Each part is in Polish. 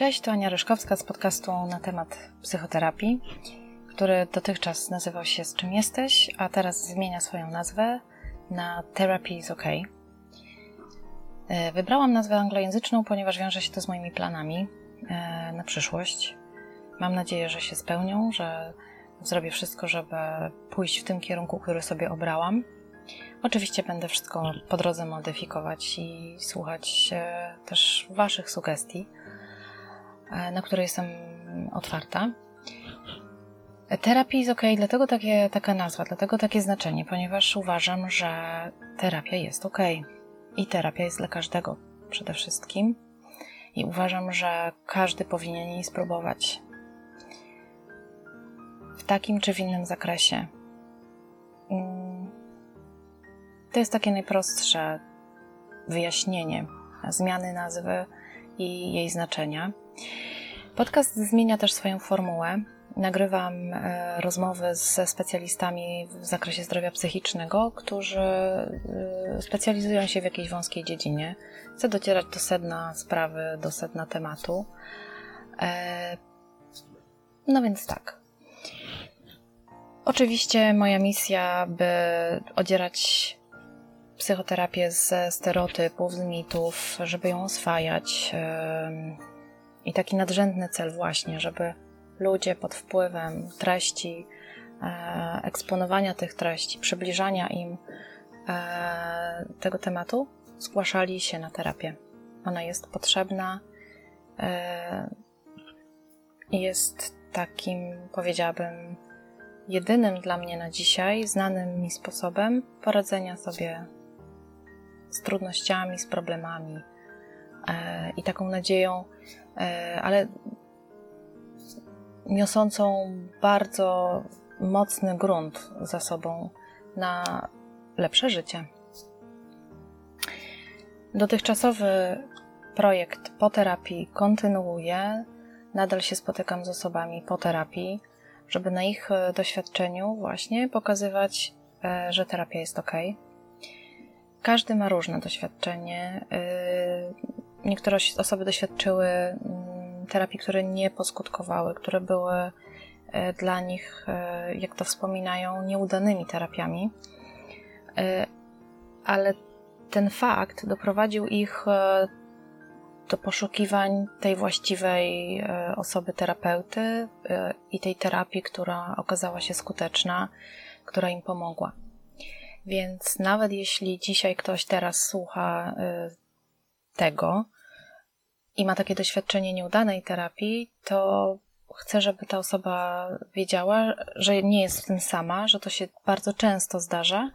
Cześć, to Ania Ryszkowska z podcastu na temat psychoterapii, który dotychczas nazywał się Z czym jesteś, a teraz zmienia swoją nazwę na Therapy is OK. E, wybrałam nazwę anglojęzyczną, ponieważ wiąże się to z moimi planami e, na przyszłość. Mam nadzieję, że się spełnią, że zrobię wszystko, żeby pójść w tym kierunku, który sobie obrałam. Oczywiście będę wszystko po drodze modyfikować i słuchać e, też Waszych sugestii, na które jestem otwarta. Terapia jest ok, dlatego takie, taka nazwa, dlatego takie znaczenie, ponieważ uważam, że terapia jest ok. I terapia jest dla każdego przede wszystkim. I uważam, że każdy powinien jej spróbować. W takim czy w innym zakresie. Mm, to jest takie najprostsze wyjaśnienie zmiany nazwy i jej znaczenia. Podcast zmienia też swoją formułę. Nagrywam e, rozmowy ze specjalistami w zakresie zdrowia psychicznego, którzy e, specjalizują się w jakiejś wąskiej dziedzinie. Chcę docierać do sedna sprawy, do sedna tematu. E, no więc tak. Oczywiście moja misja, by odzierać psychoterapię ze stereotypów, z mitów, żeby ją oswajać. I taki nadrzędny cel właśnie, żeby ludzie pod wpływem treści, e, eksponowania tych treści, przybliżania im e, tego tematu, zgłaszali się na terapię. Ona jest potrzebna e, i jest takim, powiedziałabym, jedynym dla mnie na dzisiaj znanym mi sposobem poradzenia sobie z trudnościami, z problemami i taką nadzieją, ale niosącą bardzo mocny grunt za sobą na lepsze życie. Dotychczasowy projekt po terapii kontynuuję. Nadal się spotykam z osobami po terapii, żeby na ich doświadczeniu właśnie pokazywać, e, że terapia jest ok każdy ma różne doświadczenie. Niektóre osoby doświadczyły mm, terapii, które nie poskutkowały, które były y, dla nich, y, jak to wspominają, nieudanymi terapiami. Ale ten fakt doprowadził ich do poszukiwań tej właściwej osoby terapeuty i tej terapii, która okazała się skuteczna, która im pomogła. Więc nawet jeśli dzisiaj ktoś teraz słucha tego i ma takie doświadczenie nieudanej terapii, to chcę, żeby ta osoba wiedziała, że nie jest w tym sama, że to się bardzo często zdarza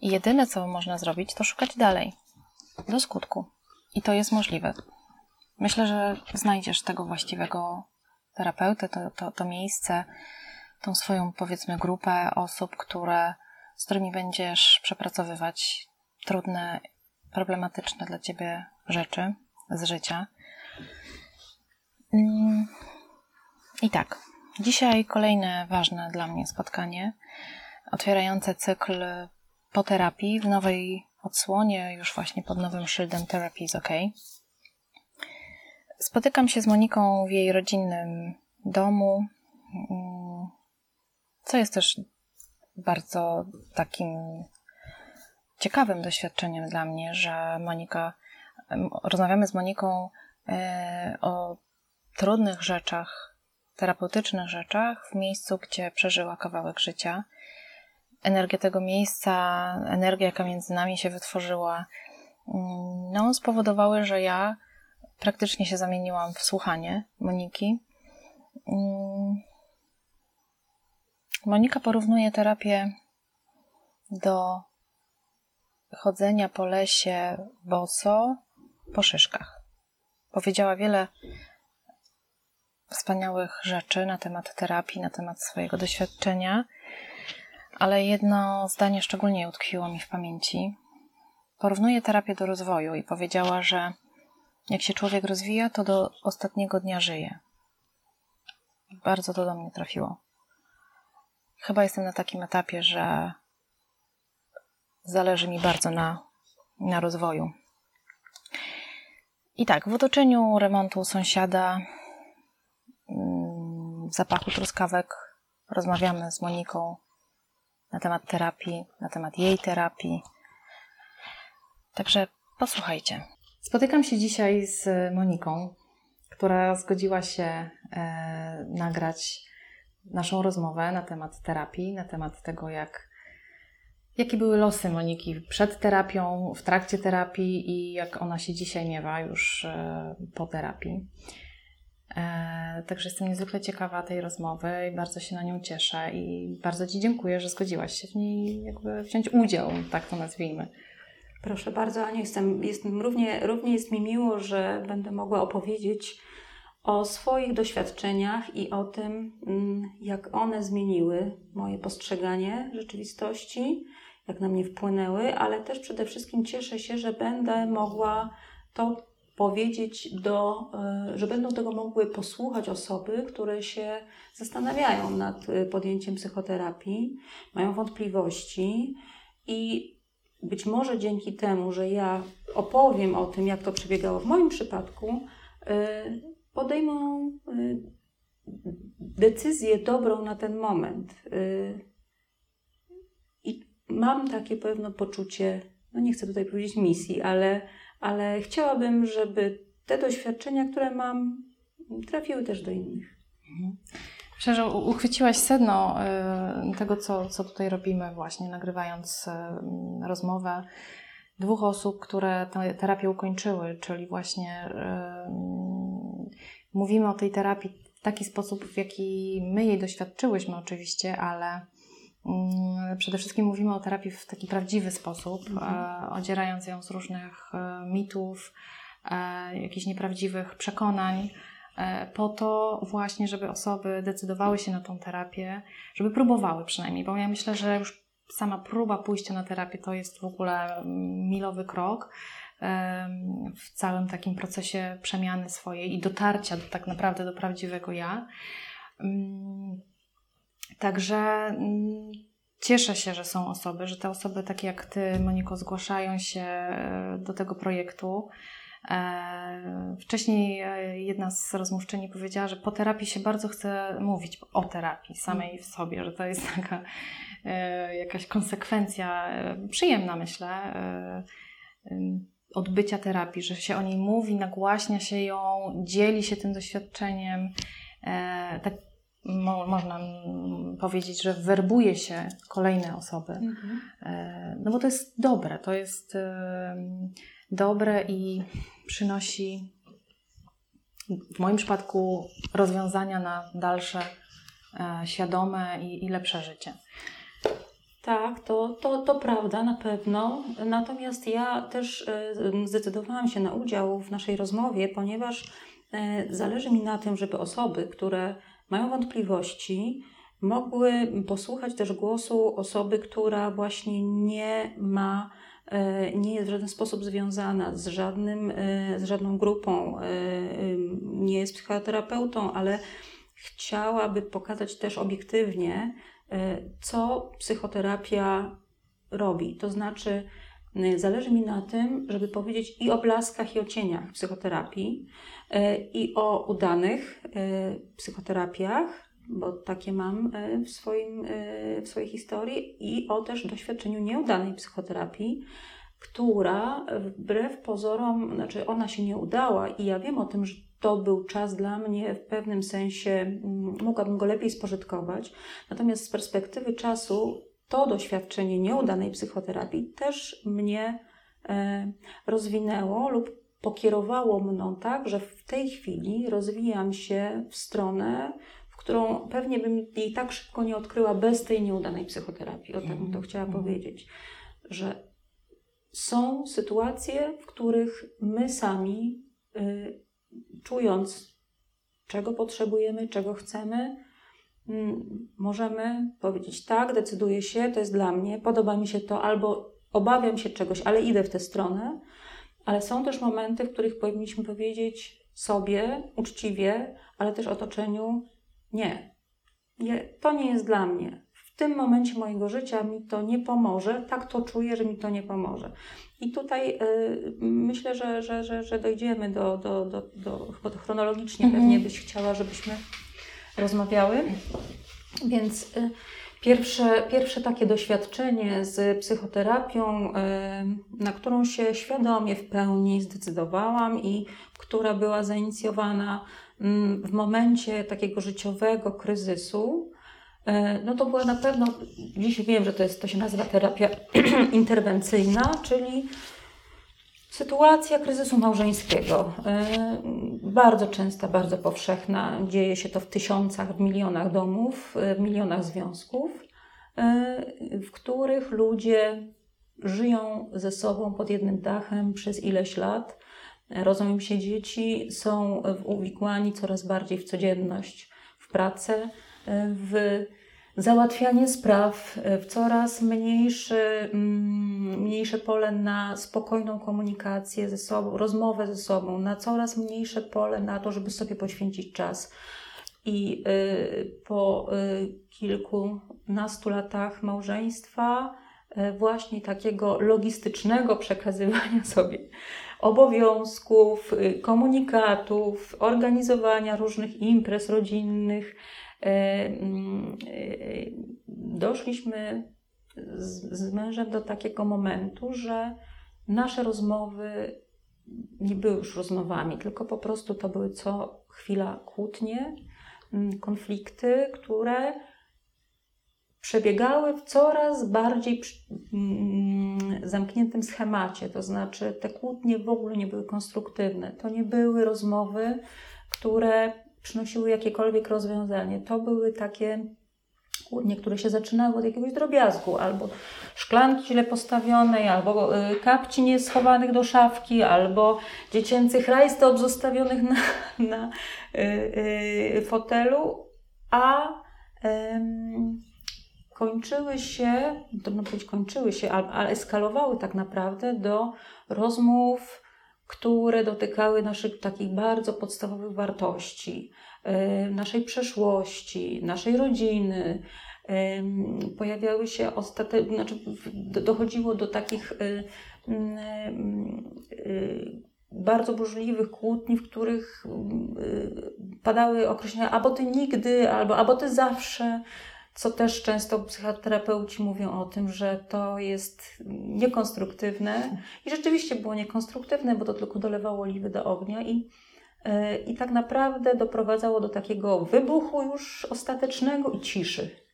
i jedyne, co można zrobić, to szukać dalej, do skutku. I to jest możliwe. Myślę, że znajdziesz tego właściwego terapeutę, to, to, to miejsce, tą swoją, powiedzmy, grupę osób, które z którymi będziesz przepracowywać trudne, problematyczne dla ciebie rzeczy z życia. I tak, dzisiaj kolejne ważne dla mnie spotkanie, otwierające cykl po terapii w nowej odsłonie, już właśnie pod nowym szyldem Therapy is OK. Spotykam się z Moniką w jej rodzinnym domu, mm. co jest też bardzo takim ciekawym doświadczeniem dla mnie, że Monika, rozmawiamy z Moniką e, o trudnych rzeczach, terapeutycznych rzeczach w miejscu, gdzie przeżyła kawałek życia. Energia tego miejsca, energia, jaka między nami się wytworzyła, mm, no, spowodowały, że ja praktycznie się zamieniłam w słuchanie Moniki. Mm, Monika porównuje terapię do chodzenia po lesie boso po szyszkach. Powiedziała wiele wspaniałych rzeczy na temat terapii, na temat swojego doświadczenia, ale jedno zdanie szczególnie utkwiło mi w pamięci. Porównuje terapię do rozwoju i powiedziała, że jak się człowiek rozwija, to do ostatniego dnia żyje. Bardzo to do mnie trafiło. Chyba jestem na takim etapie, że zależy mi bardzo na, na rozwoju. I tak, w otoczeniu remontu sąsiada, mm, zapachu truskawek, rozmawiamy z Moniką na temat terapii, na temat jej terapii. Także posłuchajcie. Spotykam się dzisiaj z Moniką, która zgodziła się e, nagrać naszą rozmowę na temat terapii, na temat tego, jak, jakie były losy Moniki przed terapią, w trakcie terapii i jak ona się dzisiaj miewa już e, po terapii. E, także jestem niezwykle ciekawa tej rozmowy i bardzo się na nią cieszę i bardzo Ci dziękuję, że zgodziłaś się w niej jakby wziąć udział, tak to nazwijmy. Proszę bardzo, Aniu, jestem, jestem równie, równie jest mi miło, że będę mogła opowiedzieć o swoich doświadczeniach i o tym, mm, jak one zmieniły moje postrzeganie rzeczywistości, jak na mnie wpłynęły, ale też przede wszystkim cieszę się, że będę mogła to powiedzieć do, e, że będą tego mogły posłuchać osoby, które się zastanawiają nad e, podjęciem psychoterapii, mają wątpliwości i być może dzięki temu, że ja opowiem o tym, jak to przebiegało w moim przypadku, e, podejmą decyzję dobrą na ten moment. Mam takie pewne poczucie, no nie chcę tutaj powiedzieć misji, ale ale chciałabym, żeby te doświadczenia, które mam, trafiły też do innych. Mhm. Myślę, że uchwyciłaś sedno y, tego, co, co tutaj robimy, właśnie nagrywając y, rozmowę dwóch osób, które tę terapię ukończyły, czyli właśnie y, mówimy o tej terapii w taki sposób, w jaki my jej doświadczyłyśmy, oczywiście, ale przede wszystkim mówimy o terapii w taki prawdziwy sposób, mhm. E, odzierając ją z różnych e, mitów, e, jakichś nieprawdziwych przekonań, po to właśnie, żeby osoby decydowały się na tą terapię, żeby próbowały przynajmniej, bo ja myślę, że już sama próba pójścia na terapię to jest w ogóle mm, milowy krok w całym takim procesie przemiany swojej i dotarcia do, tak naprawdę do prawdziwego ja. Także mm, cieszę się, że są osoby, że te osoby takie jak Ty, Moniko, zgłaszają się e, do tego projektu. E, wcześniej e, jedna z rozmówczyni powiedziała, że po terapii się bardzo chce mówić o terapii samej w sobie, że to jest taka jakaś konsekwencja przyjemna, myślę, odbycia terapii, że się o niej mówi, nagłaśnia się ją, dzieli się tym doświadczeniem. Tak mo, można powiedzieć, że werbuje się kolejne osoby. Mhm. E, no bo to jest dobre, to jest e, dobre i przynosi w moim przypadku rozwiązania na dalsze, e, świadome i, i lepsze życie. Tak, to, to, to prawda, na pewno. Natomiast ja też zdecydowałam się na udział w naszej rozmowie, ponieważ zależy mi na tym, żeby osoby, które mają wątpliwości, mogły posłuchać też głosu osoby, która właśnie nie ma, e, nie jest w żaden sposób związana z, żadnym, e, z żadną grupą, e, nie jest psychoterapeutą, ale chciałaby pokazać też obiektywnie, co psychoterapia robi. To znaczy, zależy mi na tym, żeby powiedzieć i o blaskach, i o cieniach psychoterapii, E, i o udanych e, psychoterapiach, bo takie mam w, swoim, w swojej historii, i o też doświadczeniu nieudanej psychoterapii, która wbrew pozorom, znaczy ona się nie udała, i ja wiem o tym, że to był czas dla mnie w pewnym sensie, mm, mogłabym go lepiej spożytkować. Natomiast z perspektywy czasu to doświadczenie nieudanej psychoterapii też mnie rozwinęło lub pokierowało mną tak, że w tej chwili rozwijam się w stronę, w którą pewnie bym jej tak szybko nie odkryła bez tej nieudanej psychoterapii. O tak bym to chciała mhm. powiedzieć, że są sytuacje, w których my sami, y, czując, czego potrzebujemy, czego chcemy, możemy powiedzieć: Tak, decyduję się, to jest dla mnie, podoba mi się to, albo obawiam się czegoś, ale idę w tę stronę ale są też momenty, w których powinniśmy powiedzieć sobie uczciwie, ale też otoczeniu: nie, nie to nie jest dla mnie. w tym momencie mojego życia mi to nie pomoże, tak to czuję, że mi to nie pomoże. I tutaj y, myślę, że, że, że, że dojdziemy do, do, do, do to chronologicznie mhm. pewnie byś chciała, żebyśmy rozmawiały. Więc y, pierwsze, pierwsze takie doświadczenie z psychoterapią, y, na którą się świadomie w pełni zdecydowałam i która była zainicjowana mm, w momencie takiego życiowego kryzysu, y, no to była na pewno, dziś wiem, że to, jest, to się nazywa terapia interwencyjna, czyli Sytuacja kryzysu małżeńskiego, e, bardzo częsta, bardzo powszechna, dzieje się to w tysiącach, w milionach domów, e, w milionach związków, e, w których ludzie żyją ze sobą pod jednym dachem przez ileś lat, rodzą im się dzieci, są uwikłani coraz bardziej w codzienność, w pracę, w załatwianie spraw, e, w coraz mniejszy, mm, mniejsze pole na spokojną komunikację ze sobą, rozmowę ze sobą, na coraz mniejsze pole na to, żeby sobie poświęcić czas. I y, po y, kilkunastu latach małżeństwa, właśnie takiego logistycznego przekazywania sobie obowiązków, komunikatów, organizowania różnych imprez rodzinnych, E, e, doszliśmy z, z mężem do takiego momentu, że nasze rozmowy nie były już rozmowami, tylko po prostu to były co chwila kłótnie, mm, konflikty, które przebiegały w coraz bardziej mm, zamkniętym schemacie. To znaczy, te kłótnie w ogóle nie były konstruktywne. To nie były rozmowy, które przynosiły jakiekolwiek rozwiązanie. To były takie kłótnie, które się zaczynały od jakiegoś drobiazgu, albo szklanki źle postawionej, albo y, kapci nieschowanych do szafki, albo dziecięcych rajstop zostawionych na, na y, y, fotelu, a kończyły się, trudno powiedzieć kończyły się, ale eskalowały tak naprawdę do rozmów które dotykały naszych takich bardzo podstawowych wartości, naszej przeszłości, naszej rodziny. Pojawiały się ostatecznie, znaczy dochodziło do takich e, e, bardzo burzliwych kłótni, w których padały określenia albo ty nigdy, albo, albo ty zawsze co też często psychoterapeuci mówią o tym, że to jest niekonstruktywne i rzeczywiście było niekonstruktywne, bo to tylko dolewało oliwy do ognia i, e, i tak naprawdę doprowadzało do takiego wybuchu już ostatecznego i ciszy.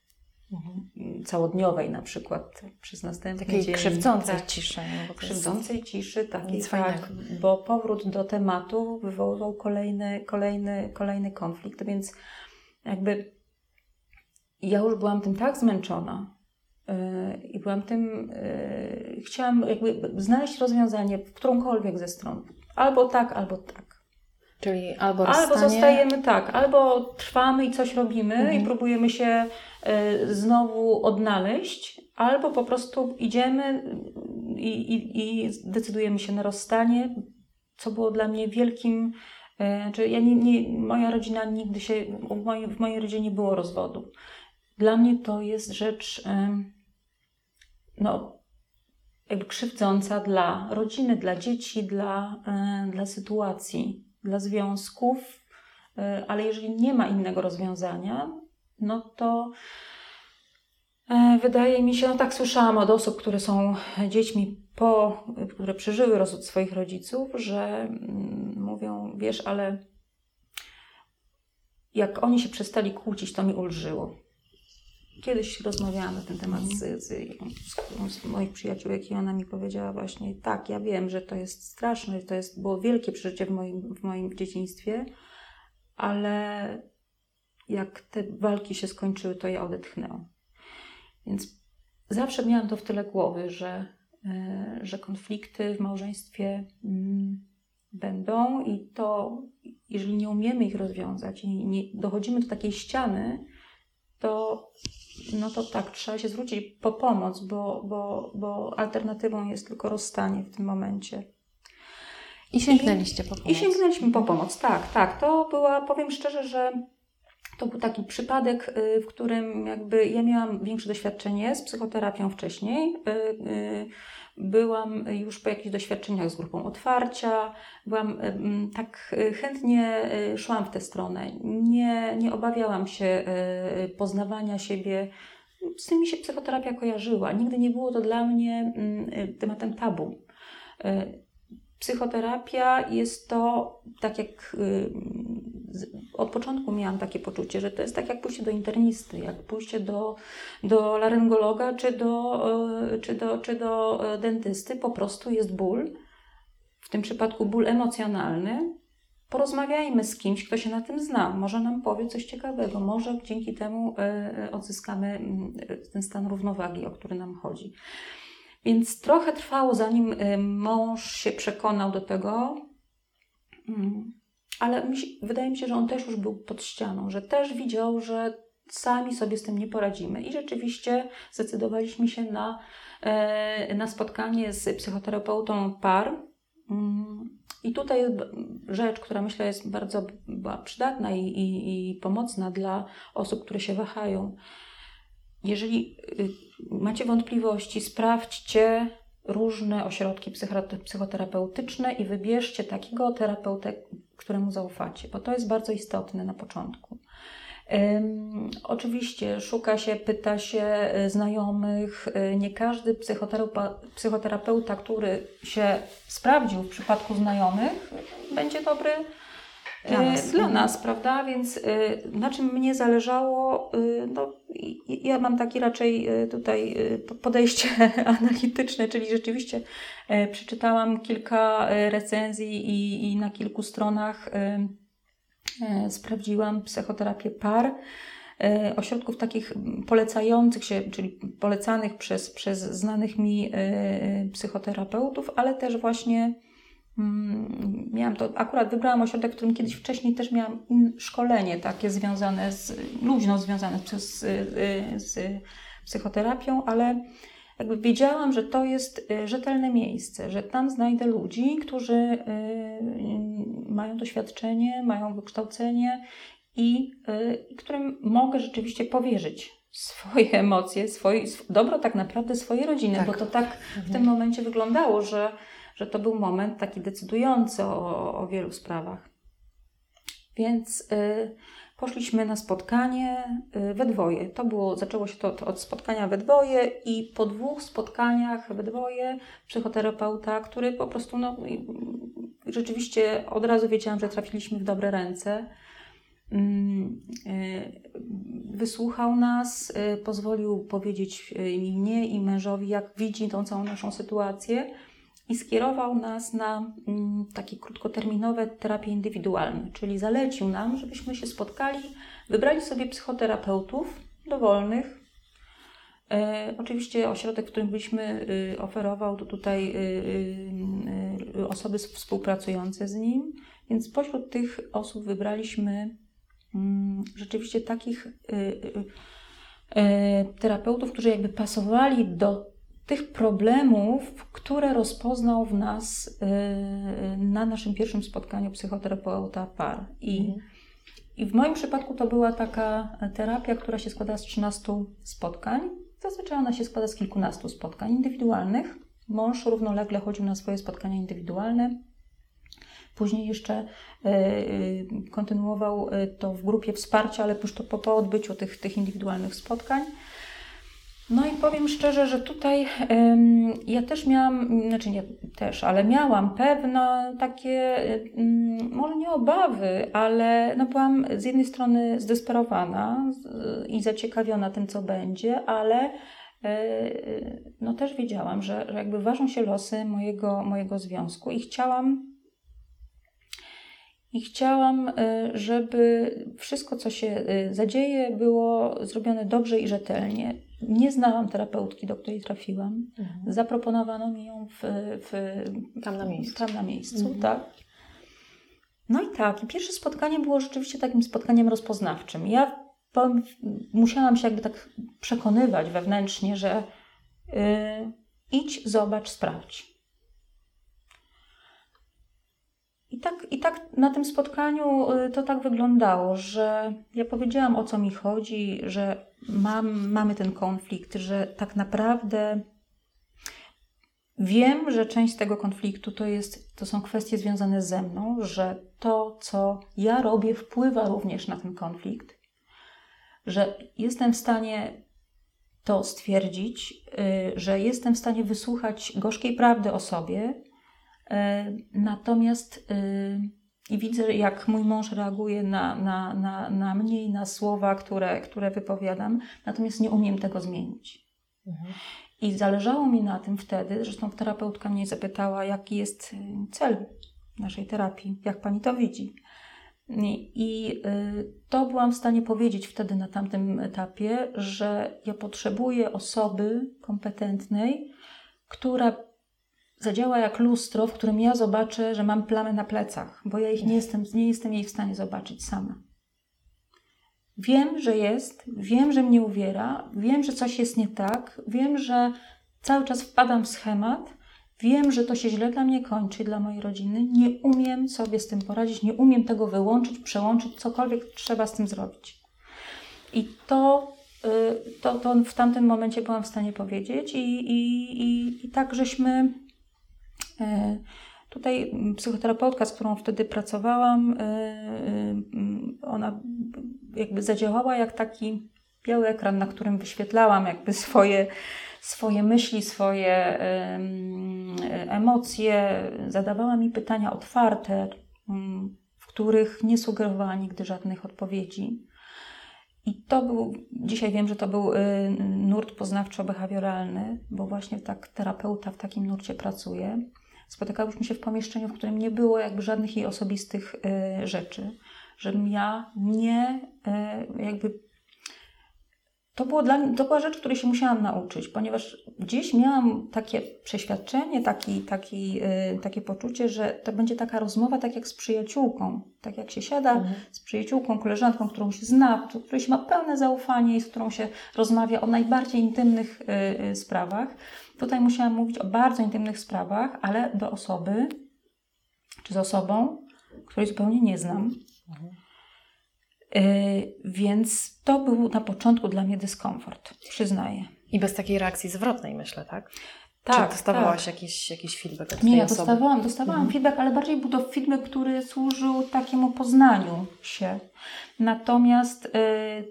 Mhm. Całodniowej na przykład przez następny takiej dzień. krzywdzącej tak, ciszy. No krzywdzącej ciszy, takiej tak, bo powrót do tematu wywoływał kolejny, kolejny, kolejny konflikt, więc jakby ja już byłam tym tak zmęczona. Yy, I byłam tym, yy, chciałam jakby znaleźć rozwiązanie w którąkolwiek ze stron. Albo tak, albo tak. Czyli albo. Albo zostajemy tak, albo trwamy i coś robimy mhm. i próbujemy się y, znowu odnaleźć, albo po prostu idziemy i, i, i decydujemy się na rozstanie, co było dla mnie wielkim. Czy ja nie, nie, moja rodzina nigdy się, w mojej, w mojej rodzinie nie było rozwodu. Dla mnie to jest rzecz no, jakby krzywdząca dla rodziny, dla dzieci, dla, dla sytuacji, dla związków, e, ale jeżeli nie ma innego rozwiązania, no to e, wydaje mi się, no tak słyszałam od osób, które są dziećmi po, które przeżyły rozwód swoich rodziców, że mm, mówią, wiesz, ale jak oni się przestali kłócić, to mi ulżyło. Kiedyś rozmawiałam na ten temat z, z, z, z moich przyjaciółek i ona mi powiedziała właśnie, tak, ja wiem, że to jest straszne, to jest, było wielkie przeżycie w moim, w moim dzieciństwie, ale jak te walki się skończyły, to ja odetchnęłam. Więc zawsze miałam to w tyle głowy, że, e, że konflikty w małżeństwie mm, będą i to, jeżeli nie umiemy ich rozwiązać i nie dochodzimy do takiej ściany, to no to tak, trzeba się zwrócić po pomoc, bo, bo, bo alternatywą jest tylko rozstanie w tym momencie. I sięgnęliście po pomoc. I sięgnęliśmy po pomoc, tak, tak. To była, powiem szczerze, że to był taki przypadek, w którym jakby ja miałam większe doświadczenie z psychoterapią wcześniej. Byłam już po jakichś doświadczeniach z grupą otwarcia, byłam tak chętnie szłam w tę stronę. Nie, nie obawiałam się poznawania siebie z tym mi się psychoterapia kojarzyła. Nigdy nie było to dla mnie mm, tematem tabu. Psychoterapia jest to, tak jak y, od początku miałam takie poczucie, że to jest tak jak pójście do internisty, jak pójście do, do laryngologa czy do, e, czy, do, czy do e, dentysty. Po prostu jest ból, w tym przypadku ból emocjonalny, porozmawiajmy z kimś, kto się na tym zna. Może nam powie coś ciekawego, może dzięki temu e, odzyskamy mm, ten stan równowagi, o który nam chodzi. Więc trochę trwało, zanim mąż się przekonał do tego, ale wydaje mi się, że on też już był pod ścianą, że też widział, że sami sobie z tym nie poradzimy. I rzeczywiście zdecydowaliśmy się na, na spotkanie z psychoterapeutą par. Mm, i tutaj jest rzecz, która myślę jest bardzo przydatna i, i, i pomocna dla osób, które się wahają. Jeżeli y, macie wątpliwości, sprawdźcie różne ośrodki psychoterapeutyczne i wybierzcie takiego terapeutę, któremu zaufacie, bo to jest bardzo istotne na początku. Oczywiście szuka się, pyta się y, znajomych. Y, nie każdy psychoterapeuta, psychoterapeuta, który się sprawdził w przypadku znajomych, będzie dobry dla y, nas, dla mhm. nas prawda? Więc na czym mnie zależało, no, ja mam takie raczej tutaj podejście analityczne, czyli rzeczywiście przeczytałam kilka recenzji i, i na kilku stronach E, sprawdziłam psychoterapię par, e, ośrodków takich polecających się, czyli polecanych przez, przez znanych mi e, psychoterapeutów, ale też właśnie miałam to, akurat wybrałam ośrodek, w którym kiedyś wcześniej też miałam szkolenie takie związane z, luźno związane z, z psychoterapią, ale jakby wiedziałam, że to jest y, rzetelne miejsce, że tam znajdę ludzi, którzy y, y, mają doświadczenie, mają wykształcenie i którym mogę rzeczywiście powierzyć swoje emocje, swoje, dobro tak naprawdę swojej rodziny, tak. bo to tak w mhm. tym momencie wyglądało, że, że to był moment taki decydujący o, o wielu sprawach. Więc Poszliśmy na spotkanie y, we dwoje. To było, zaczęło się to, to, od spotkania we dwoje i po dwóch spotkaniach we dwoje psychoterapeuta, który po prostu no, rzeczywiście od razu wiedziałam, że trafiliśmy w dobre ręce. Mm, y, wysłuchał nas, y, pozwolił powiedzieć i mnie i mężowi, jak widzi tą całą naszą sytuację i skierował nas na mm, takie krótkoterminowe terapie indywidualne, czyli zalecił nam, żebyśmy się spotkali, wybrali sobie psychoterapeutów dowolnych. E, oczywiście ośrodek, w którym byliśmy, y, oferował tutaj y, y, osoby współpracujące z nim, więc pośród tych osób wybraliśmy mm, rzeczywiście takich terapeutów, którzy jakby pasowali do tych problemów, które rozpoznał w nas yy, na naszym pierwszym spotkaniu psychoterapeuta par. I, mhm. I w moim przypadku to była taka terapia, która się składa z 13 spotkań. Zazwyczaj ona się składa z kilkunastu spotkań indywidualnych. Mąż równolegle chodził na swoje spotkania indywidualne. Później jeszcze kontynuował y, to w grupie wsparcia, ale już to po, po odbyciu tych, tych indywidualnych spotkań. No i powiem szczerze, że tutaj ym, ja też miałam, znaczy nie też, ale miałam pewne takie, ym, może nie obawy, ale no byłam z jednej strony zdesperowana i zaciekawiona tym, co będzie, ale yy, no też wiedziałam, że, że jakby ważą się losy mojego, mojego związku i chciałam i chciałam, y, żeby wszystko, co się y, zadzieje, było zrobione dobrze i rzetelnie. Nie znałam terapeutki, do której trafiłam. Mhm. Zaproponowano mi ją w, w, tam na miejscu. Tam na miejscu, mhm. tak. No i tak, i pierwsze spotkanie było rzeczywiście takim spotkaniem rozpoznawczym. Ja powiem, musiałam się jakby tak przekonywać wewnętrznie, że yy, idź, zobacz, sprawdź. I I tak, I tak na tym spotkaniu y, to tak wyglądało, że ja powiedziałam o co mi chodzi, że mam, mamy ten konflikt, że tak naprawdę wiem, że część tego konfliktu to, jest, to są kwestie związane ze mną, że to, co ja robię, wpływa również na ten konflikt, że jestem w stanie to stwierdzić, y, że jestem w stanie wysłuchać gorzkiej prawdy o sobie, y, natomiast y, i widzę, jak mój mąż reaguje na, na, na, na mnie i na słowa, które, które wypowiadam, natomiast nie umiem tego zmienić. Mhm. I zależało mi na tym wtedy, zresztą terapeutka mnie zapytała, jaki jest cel naszej terapii, jak pani to widzi. I y, to byłam w stanie powiedzieć wtedy na tamtym etapie, że ja potrzebuję osoby kompetentnej, która zadziała jak lustro, w którym ja zobaczę, że mam plamy na plecach, bo ja ich nie jestem, nie jestem jej w stanie zobaczyć sama. Wiem, że jest, wiem, że mnie uwiera, wiem, że coś jest nie tak, wiem, że cały czas wpadam w schemat, Wiem, że to się źle dla mnie kończy, dla mojej rodziny. Nie umiem sobie z tym poradzić, nie umiem tego wyłączyć, przełączyć, cokolwiek trzeba z tym zrobić. I to, y, to, to w tamtym momencie byłam w stanie powiedzieć, i, i, i, i tak żeśmy. Y, tutaj psychoterapeutka, z którą wtedy pracowałam, y, ona jakby zadziałała jak taki biały ekran, na którym wyświetlałam jakby swoje swoje myśli, swoje emocje, zadawała mi pytania otwarte, mm, w których nie sugerowała nigdy żadnych odpowiedzi. I to był, dzisiaj wiem, że to był y, nurt poznawczo-behawioralny, bo właśnie tak terapeuta w takim nurcie pracuje. Spotykałyśmy się w pomieszczeniu, w którym nie było jakby żadnych jej osobistych y, rzeczy, żebym ja nie y, jakby to, było dla mnie, to była rzecz, której się musiałam nauczyć, ponieważ gdzieś miałam takie przeświadczenie, taki, taki, yy, takie poczucie, że to będzie taka rozmowa tak jak z przyjaciółką. Tak jak się siada mhm. z przyjaciółką, koleżanką, którą się zna, której się ma pełne zaufanie i z którą się rozmawia o najbardziej intymnych yy, yy, sprawach. Tutaj musiałam mówić o bardzo intymnych sprawach, ale do osoby, czy z osobą, której zupełnie nie znam. Mhm więc to był na początku dla mnie dyskomfort, przyznaję. I bez takiej reakcji zwrotnej, myślę, tak? Tak. Czy dostawałaś tak. Jakiś, jakiś feedback od Nie, ja dostawałam, dostawałam mhm. feedback, ale bardziej był to feedback, który służył takiemu poznaniu się. Natomiast y,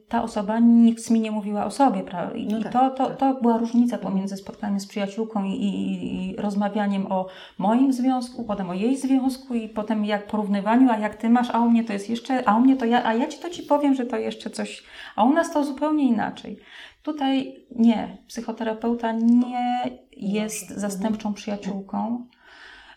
ta osoba nic mi nie mówiła o sobie. Prawda? I no tak, to, to, tak. to była różnica pomiędzy spotkaniem z przyjaciółką i, i, i, rozmawianiem o moim związku, potem o jej związku i potem jak porównywaniu, a jak ty masz, a u mnie to jest jeszcze, a u mnie to ja, a ja ci to ci powiem, że to jeszcze coś, a u nas to zupełnie inaczej. Tutaj nie, psychoterapeuta nie jest zastępczą przyjaciółką.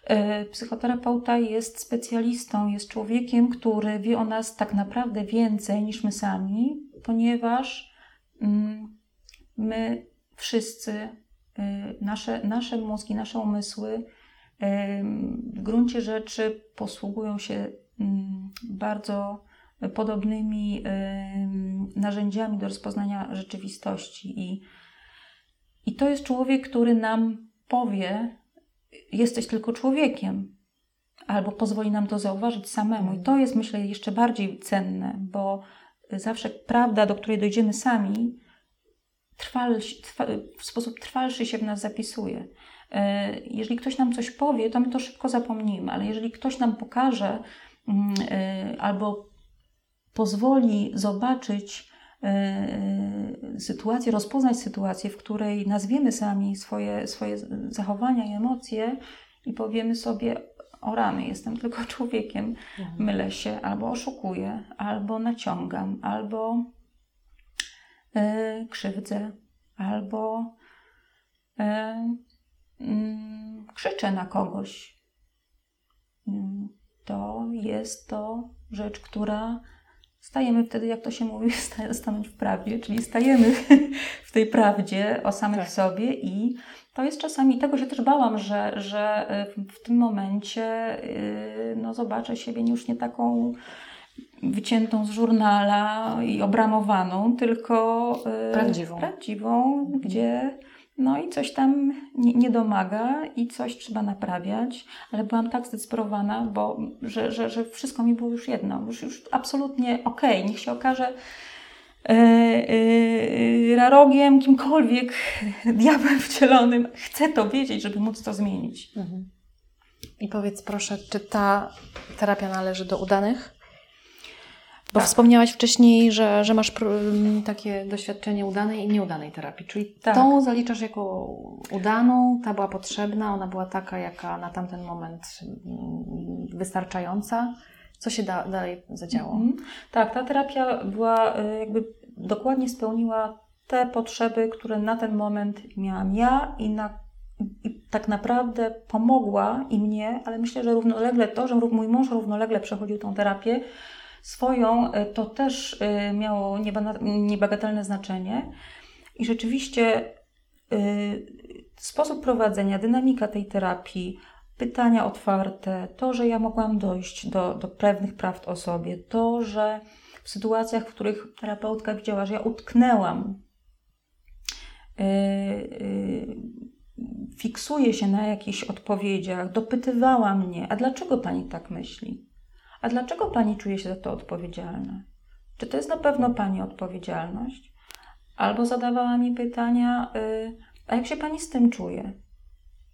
E, psychoterapeuta jest specjalistą, jest człowiekiem, który wie o nas tak naprawdę więcej niż my sami, ponieważ mm, my wszyscy, e, nasze, nasze mózgi, nasze umysły e, w gruncie rzeczy posługują się mm, bardzo podobnymi narzędziami do rozpoznania rzeczywistości. I, I to jest człowiek, który nam powie, jesteś tylko człowiekiem, albo pozwoli nam to zauważyć samemu. I to jest, myślę, jeszcze bardziej cenne, bo zawsze prawda, do której dojdziemy sami, trwal, trwa, w sposób trwalszy się w nas zapisuje. E, jeżeli ktoś nam coś powie, to my to szybko zapomnimy, ale jeżeli ktoś nam pokaże mm, e, albo pozwoli zobaczyć e, sytuację, rozpoznać sytuację, w której nazwiemy sami swoje, swoje zachowania i emocje i powiemy sobie, o rany, jestem tylko człowiekiem, mhm. mylę się, albo oszukuję, albo naciągam, albo e, krzywdzę, albo e, mm, krzyczę na kogoś. Mm, to jest to rzecz, która stajemy wtedy, jak to się mówi, stanąć w prawdzie, czyli stajemy w tej prawdzie o samych tak. sobie i to jest czasami, tego się też bałam, że, że y, w tym momencie y, no, zobaczę siebie już nie taką wyciętą z żurnala i obramowaną, tylko y, prawdziwą, prawdziwą gdzie no i coś tam nie, nie, domaga i coś trzeba naprawiać, ale byłam tak zdecydowana, bo, że, że, że wszystko mi było już jedno, już, już absolutnie okej, okay, niech się okaże yy, yy, rarogiem, kimkolwiek, diabłem wcielonym, chcę to wiedzieć, żeby móc to zmienić. Mhm. I powiedz proszę, czy ta terapia należy do udanych? Bo tak. wspomniałaś wcześniej, że, że masz takie doświadczenie udanej i nieudanej terapii, czyli tak. tą zaliczasz jako udaną, ta była potrzebna, ona była taka, jaka na tamten moment wystarczająca. Co się da, dalej zadziało? Mhm. Tak, ta terapia była y, jakby dokładnie spełniła te potrzeby, które na ten moment miałam ja i na i tak naprawdę pomogła i mnie, ale myślę, że równolegle to, że mój mąż równolegle przechodził tą terapię swoją, e, to też e, miało niebagatelne znaczenie. I rzeczywiście e, sposób prowadzenia, dynamika tej terapii, pytania otwarte, to, że ja mogłam dojść do, do pewnych prawd o sobie, to, że w sytuacjach, w których terapeutka widziała, że ja utknęłam, fiksuje się na jakichś odpowiedziach, dopytywała mnie, a dlaczego pani tak myśli? A dlaczego pani czuje się za to odpowiedzialna? Czy to jest na pewno pani odpowiedzialność? Albo zadawała mi pytania, yy, a jak się pani z tym czuje?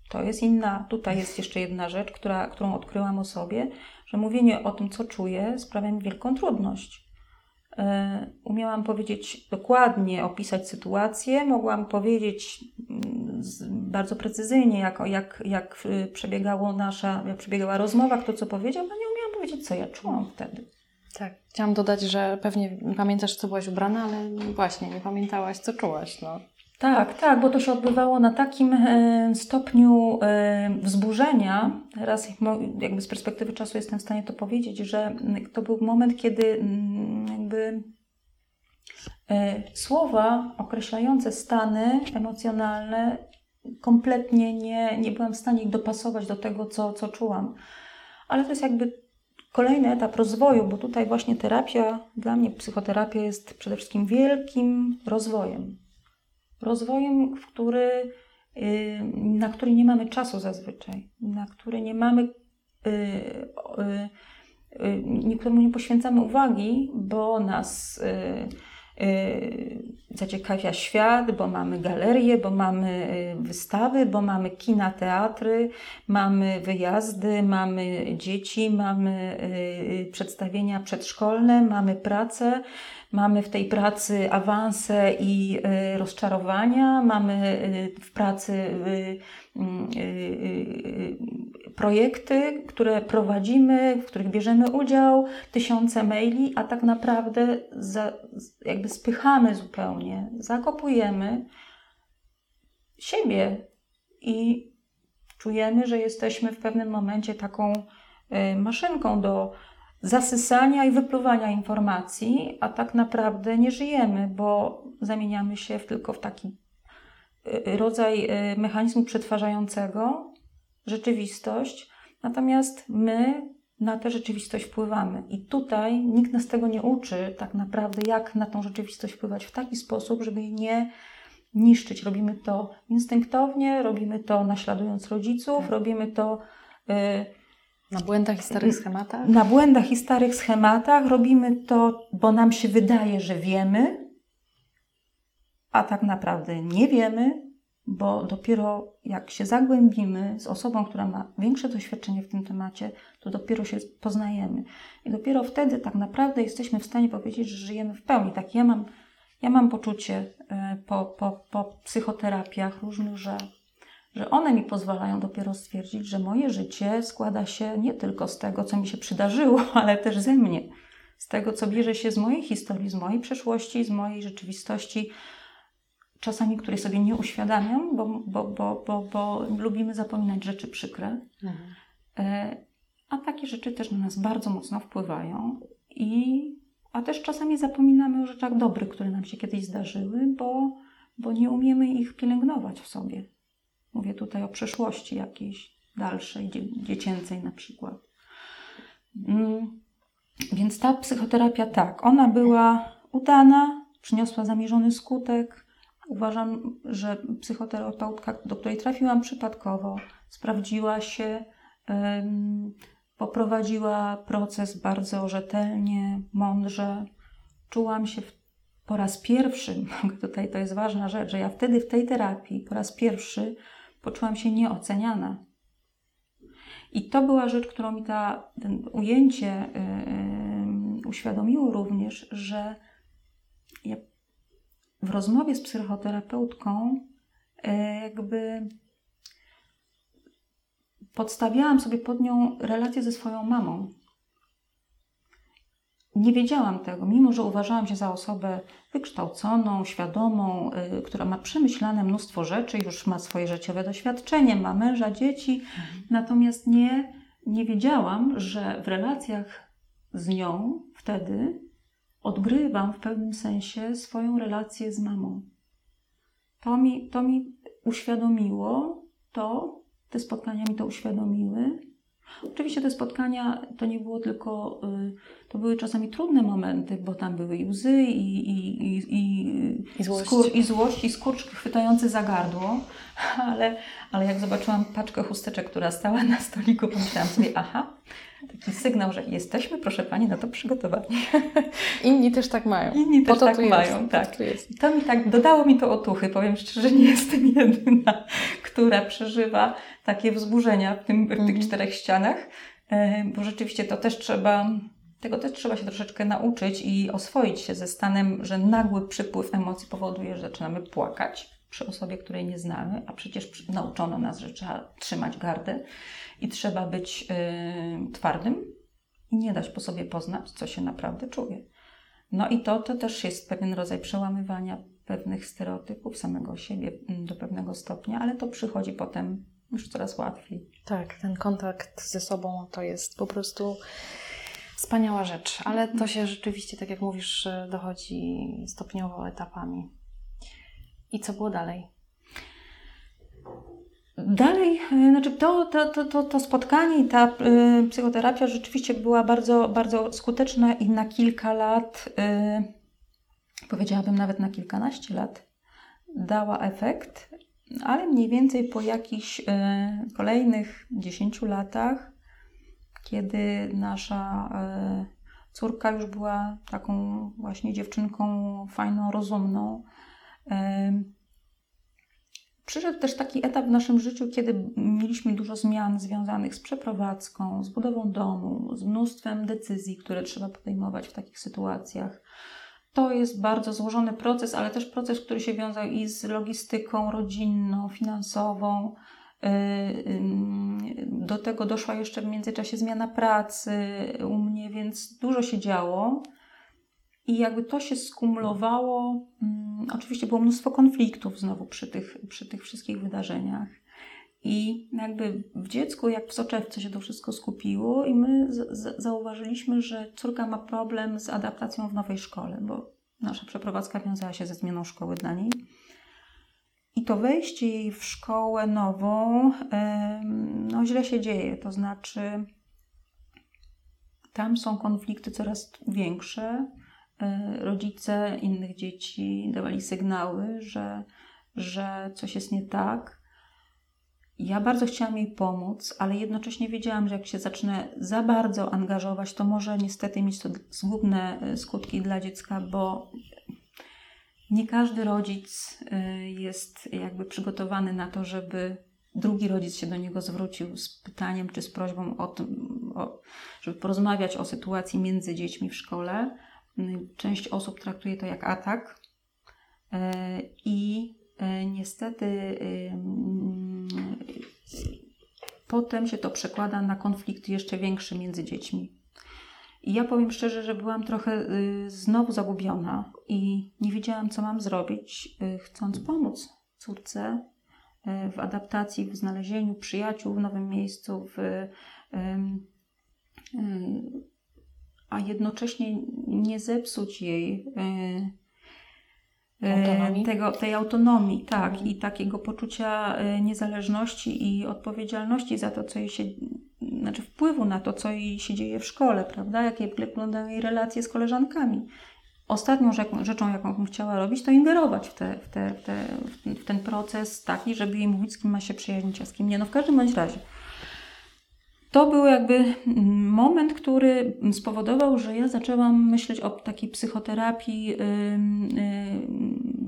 To jest inna, tutaj jest jeszcze jedna rzecz, która, którą odkryłam o sobie, że mówienie o tym, co czuję, sprawia mi wielką trudność. E, umiałam powiedzieć dokładnie, opisać sytuację, mogłam powiedzieć mm, bardzo precyzyjnie, jak, jak, jak przebiegało nasza, jak przebiegała rozmowa, kto co powiedział, a nie umiałam powiedzieć, co ja czułam wtedy. Tak, chciałam dodać, że pewnie pamiętasz, co byłaś ubrana, ale właśnie nie pamiętałaś, co czułaś. No. Tak, tak, bo to się odbywało na takim e, stopniu e, wzburzenia. Teraz jakby z perspektywy czasu jestem w stanie to powiedzieć, że to był moment, kiedy jakby e, słowa określające stany emocjonalne kompletnie nie, nie byłam w stanie ich dopasować do tego, co, co czułam. Ale to jest jakby kolejny etap rozwoju, bo tutaj właśnie terapia, dla mnie psychoterapia jest przede wszystkim wielkim rozwojem. Rozwojem, w który, y, na który nie mamy czasu zazwyczaj, na który nie mamy, y, y, niektóremu nie poświęcamy uwagi, bo nas zaciekawia świat, bo mamy galerie, bo mamy wystawy, bo mamy kina, teatry, mamy wyjazdy, mamy dzieci, mamy przedstawienia przedszkolne, mamy pracę, Mamy w tej pracy awanse i y, rozczarowania, mamy y, w pracy y, projekty, które prowadzimy, w których bierzemy udział, tysiące maili, a tak naprawdę za, jakby spychamy zupełnie, zakopujemy siebie i czujemy, że jesteśmy w pewnym momencie taką maszynką do zasysania i wypluwania informacji, a tak naprawdę nie żyjemy, bo zamieniamy się w tylko w taki y, rodzaj y, mechanizmu przetwarzającego rzeczywistość, natomiast my na tę rzeczywistość wpływamy. I tutaj nikt nas tego nie uczy, tak naprawdę, jak na tą rzeczywistość wpływać w taki sposób, żeby jej nie niszczyć. Robimy to instynktownie, robimy to naśladując rodziców, tak. robimy to. Y, na błędach i starych schematach? Na błędach i starych schematach robimy to, bo nam się wydaje, że wiemy, a tak naprawdę nie wiemy, bo dopiero jak się zagłębimy z osobą, która ma większe doświadczenie w tym temacie, to dopiero się poznajemy. I dopiero wtedy tak naprawdę jesteśmy w stanie powiedzieć, że żyjemy w pełni. Tak, ja mam, ja mam poczucie e, po, po, po psychoterapiach różnych, że że one mi pozwalają dopiero stwierdzić, że moje życie składa się nie tylko z tego, co mi się przydarzyło, ale też ze mnie. Z tego, co bierze się z mojej historii, z mojej przeszłości, z mojej rzeczywistości, czasami której sobie nie uświadamiam, bo, bo, bo, bo, bo lubimy zapominać rzeczy przykre. Mhm. E, a takie rzeczy też na nas bardzo mocno wpływają. I, a też czasami zapominamy o rzeczach dobrych, które nam się kiedyś zdarzyły, bo, bo nie umiemy ich pielęgnować w sobie. Mówię tutaj o przeszłości jakiejś dalszej, dziecięcej na przykład. Mm, więc ta psychoterapia tak, ona była udana, przyniosła zamierzony skutek, Uważam, że psychoterapeutka, do której trafiłam przypadkowo, sprawdziła się, poprowadziła proces bardzo rzetelnie, mądrze. Czułam się po raz pierwszy, tutaj to jest ważna rzecz, że ja wtedy w tej terapii po raz pierwszy poczułam się nieoceniana. I to była rzecz, którą mi ta, ten ujęcie yy, uświadomiło również, że ja w rozmowie z psychoterapeutką yy, jakby podstawiałam sobie pod nią relację ze swoją mamą. Nie wiedziałam tego, mimo że uważałam się za osobę wykształconą, świadomą, yy, która ma przemyślane mnóstwo rzeczy, już ma swoje życiowe doświadczenie, ma męża, dzieci, mhm. natomiast nie, nie wiedziałam, że w relacjach z nią wtedy odgrywam w pewnym sensie swoją relację z mamą. To mi, to mi uświadomiło to, te spotkania mi to uświadomiły. Oczywiście te spotkania to nie było tylko, y, to były czasami trudne momenty, bo tam były i łzy, i, i, i, i, I złość, skur, i, złość, i skurcz chwytający za gardło, ale, ale jak zobaczyłam paczkę chusteczek, która stała na stoliku, pomyślałam sobie, aha, taki sygnał, że jesteśmy, proszę Pani, na to przygotowani. Inni też tak mają. Inni też tak mają, jest, tak. To, to mi tak, dodało mi to otuchy. Powiem szczerze, nie jestem jedyna, która przeżywa takie wzburzenia w, tym, w tych mhm. czterech ścianach, e, bo rzeczywiście to też trzeba, tego też trzeba się troszeczkę nauczyć i oswoić się ze stanem, że nagły przypływ emocji powoduje, że zaczynamy płakać przy osobie, której nie znamy, a przecież nauczono nas, że trzeba trzymać gardę i trzeba być yy, twardym i nie dać po sobie poznać, co się naprawdę czuje. No i to, to też jest pewien rodzaj przełamywania pewnych stereotypów samego siebie mm, do pewnego stopnia, ale to przychodzi potem już coraz łatwiej. Tak, ten kontakt ze sobą to jest po prostu wspaniała rzecz, ale to się rzeczywiście, tak jak mówisz, dochodzi stopniowo, etapami. I co było dalej? Dalej, e, znaczy to, to, to, to, spotkanie i ta y, psychoterapia rzeczywiście była bardzo, bardzo skuteczna i na kilka lat, y, powiedziałabym nawet na kilkanaście lat, dała efekt, ale mniej więcej po jakichś kolejnych dziesięciu latach, kiedy nasza córka już była taką właśnie dziewczynką fajną, rozumną, Przyszedł też taki etap w naszym życiu, kiedy mieliśmy dużo zmian związanych z przeprowadzką, z budową domu, z mnóstwem decyzji, które trzeba podejmować w takich sytuacjach. To jest bardzo złożony proces, ale też proces, który się wiązał i z logistyką rodzinną, finansową. Y, do tego doszła jeszcze w międzyczasie zmiana pracy u mnie, więc dużo się działo. I jakby to się skumulowało. Um, oczywiście było mnóstwo konfliktów znowu przy tych, przy tych wszystkich wydarzeniach. I jakby w dziecku, jak w soczewce się to wszystko skupiło, i my zauważyliśmy, że córka ma problem z adaptacją w nowej szkole, bo nasza przeprowadzka wiązała się ze zmianą szkoły dla niej. I to wejście jej w szkołę nową, no źle się dzieje. To znaczy, tam są konflikty coraz większe rodzice innych dzieci dawali sygnały, że, że coś jest nie tak. Ja bardzo chciałam jej pomóc, ale jednocześnie wiedziałam, że jak się zacznę za bardzo angażować, to może niestety mieć to zgubne e, skutki dla dziecka, bo nie każdy rodzic e, jest jakby przygotowany na to, żeby drugi rodzic się do niego zwrócił z pytaniem czy z prośbą o tym, o, żeby porozmawiać o sytuacji między dziećmi w szkole Część osób traktuje to jak atak e, i e, niestety potem się to przekłada na konflikt jeszcze większy między dziećmi. I ja powiem szczerze, że byłam trochę y, znowu zagubiona i nie wiedziałam, co mam zrobić, y, chcąc pomóc córce y, w adaptacji, w znalezieniu przyjaciół w nowym miejscu, w a jednocześnie nie zepsuć jej e, e, autonomii? Tego, tej autonomii, tak, mhm. i takiego poczucia e, niezależności i odpowiedzialności za to, co jej się, znaczy wpływu na to, co jej się dzieje w szkole, prawda? Jakie wyglądają jej relacje z koleżankami. ostatnią rzeczą, jaką bym chciała robić, to ingerować w, te, w, te, w, te, w ten proces taki, żeby jej mówić, z kim ma się przyjaźnić, a z kim nie. No w każdym bądź razie. To był jakby mm, moment, który spowodował, że ja zaczęłam myśleć o takiej psychoterapii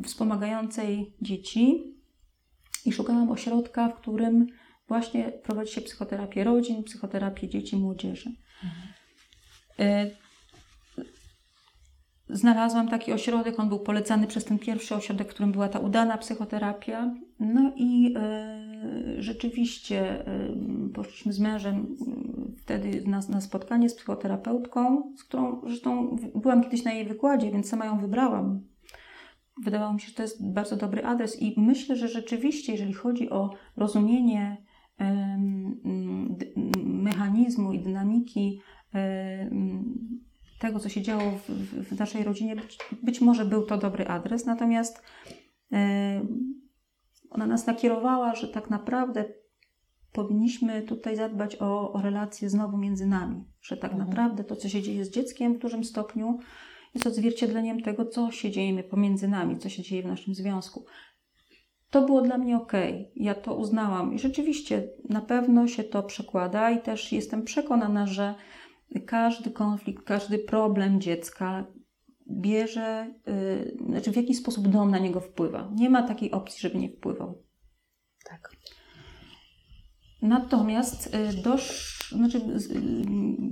wspomagającej dzieci i szukałam ośrodka, w którym właśnie prowadzi się psychoterapię rodzin, psychoterapię dzieci młodzieży. Mhm. Znalazłam taki ośrodek, on był polecany przez ten pierwszy ośrodek, w którym była ta udana psychoterapia. No i e, rzeczywiście e, poszliśmy z mężem e, wtedy na, na, spotkanie z psychoterapeutką, z którą zresztą byłam kiedyś na jej wykładzie, więc sama ją wybrałam. Wydawało mi się, że to jest bardzo dobry adres i myślę, że rzeczywiście, jeżeli chodzi o rozumienie mechanizmu i dynamiki tego, co się działo w, w naszej rodzinie, być, być, może był to dobry adres, natomiast yy, ona nas nakierowała, że tak naprawdę powinniśmy tutaj zadbać o, o relacje znowu między nami, że tak mhm. naprawdę to, co się dzieje z dzieckiem w dużym stopniu, jest odzwierciedleniem tego, co się dzieje pomiędzy nami, co się dzieje w naszym związku. To było dla mnie ok, ja to uznałam i rzeczywiście na pewno się to przekłada i też jestem przekonana, że każdy konflikt, każdy problem dziecka bierze, yy, znaczy w jaki sposób dom na niego wpływa. Nie ma takiej opcji, żeby nie wpływał. Tak. Natomiast y, dosz, znaczy, y,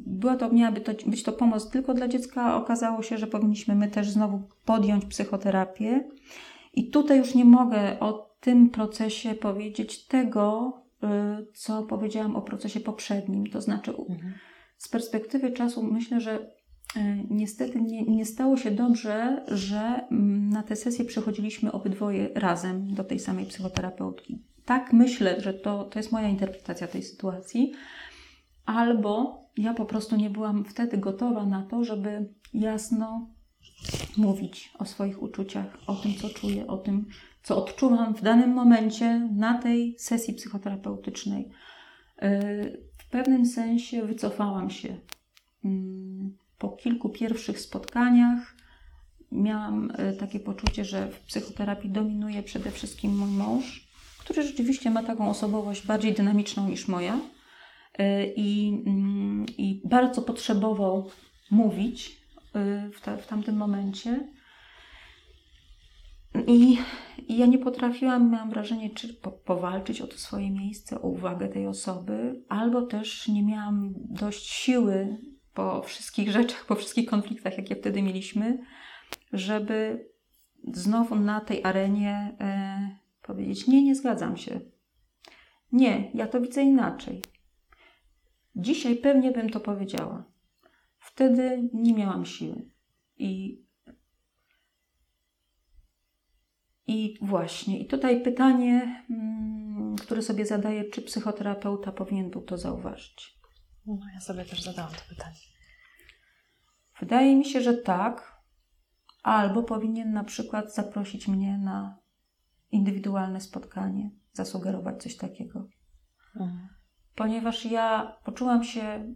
była to, miałaby to być to pomoc tylko dla dziecka. Okazało się, że powinniśmy my też znowu podjąć psychoterapię. I tutaj już nie mogę o tym procesie powiedzieć tego, y, co powiedziałam o procesie poprzednim. To znaczy, mhm. Z perspektywy czasu myślę, że E, niestety nie, nie stało się dobrze, że mm, na tę sesję przychodziliśmy obydwoje razem do tej samej psychoterapeutki. Tak myślę, że to, to jest moja interpretacja tej sytuacji, albo ja po prostu nie byłam wtedy gotowa na to, żeby jasno mówić o swoich uczuciach, o tym, co czuję, o tym, co odczuwam w danym momencie na tej sesji psychoterapeutycznej. E, w pewnym sensie wycofałam się mm, po kilku pierwszych spotkaniach miałam e, takie poczucie, że w psychoterapii dominuje przede wszystkim mój mąż, który rzeczywiście ma taką osobowość bardziej dynamiczną niż moja e, i, mm, i bardzo potrzebował mówić e, w, w tamtym momencie. I, I, ja nie potrafiłam, miałam wrażenie, czy po, powalczyć o to swoje miejsce, o uwagę tej osoby, albo też nie miałam dość siły po wszystkich rzeczach, po wszystkich konfliktach, jakie wtedy mieliśmy, żeby znowu na tej arenie e, powiedzieć: Nie, nie zgadzam się. Nie, ja to widzę inaczej. Dzisiaj pewnie bym to powiedziała. Wtedy nie miałam siły. I, i właśnie, i tutaj pytanie, mm, które sobie zadaję, czy psychoterapeuta powinien był to zauważyć. No, ja sobie też zadałam to pytanie. Wydaje mi się, że tak, albo powinien na przykład zaprosić mnie na indywidualne spotkanie, zasugerować coś takiego. Mhm. Ponieważ ja poczułam się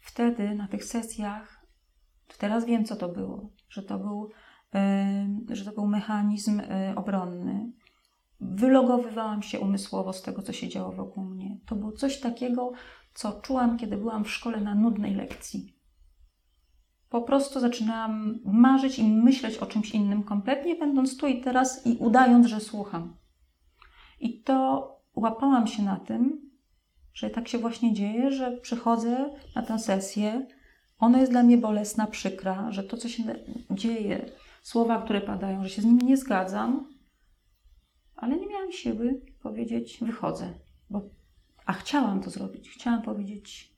wtedy na tych sesjach, teraz wiem, co to było, że to był, że to był mechanizm yy, obronny. Wylogowywałam się umysłowo z tego, co się działo wokół mnie. To było coś takiego, co czułam, kiedy byłam w szkole na nudnej lekcji. Po prostu zaczynałam marzyć i myśleć o czymś innym kompletnie, będąc tu i teraz i udając, że słucham. I to łapałam się na tym, że tak się właśnie dzieje, że przychodzę na tę sesję, ona jest dla mnie bolesna, przykra, że to, co się dzieje, słowa, które padają, że się z nimi nie zgadzam, ale nie miałam siły powiedzieć, wychodzę, bo a chciałam to zrobić. Chciałam powiedzieć: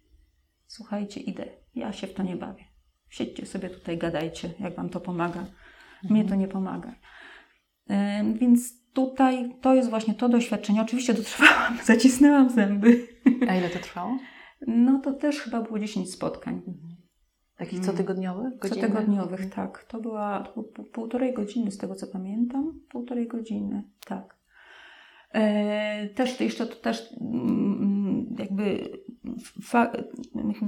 Słuchajcie, idę. Ja się w to nie bawię. Siedźcie sobie tutaj, gadajcie, jak wam to pomaga. Mnie to nie pomaga. Więc tutaj to jest właśnie to doświadczenie. Oczywiście dotrwałam, zacisnęłam zęby. A ile to trwało? No to też chyba było 10 spotkań. Takich cotygodniowych? Godzinnych? Cotygodniowych, mhm. tak. To była półtorej godziny, z tego co pamiętam. Półtorej godziny, tak. E, też jeszcze to też mm, jakby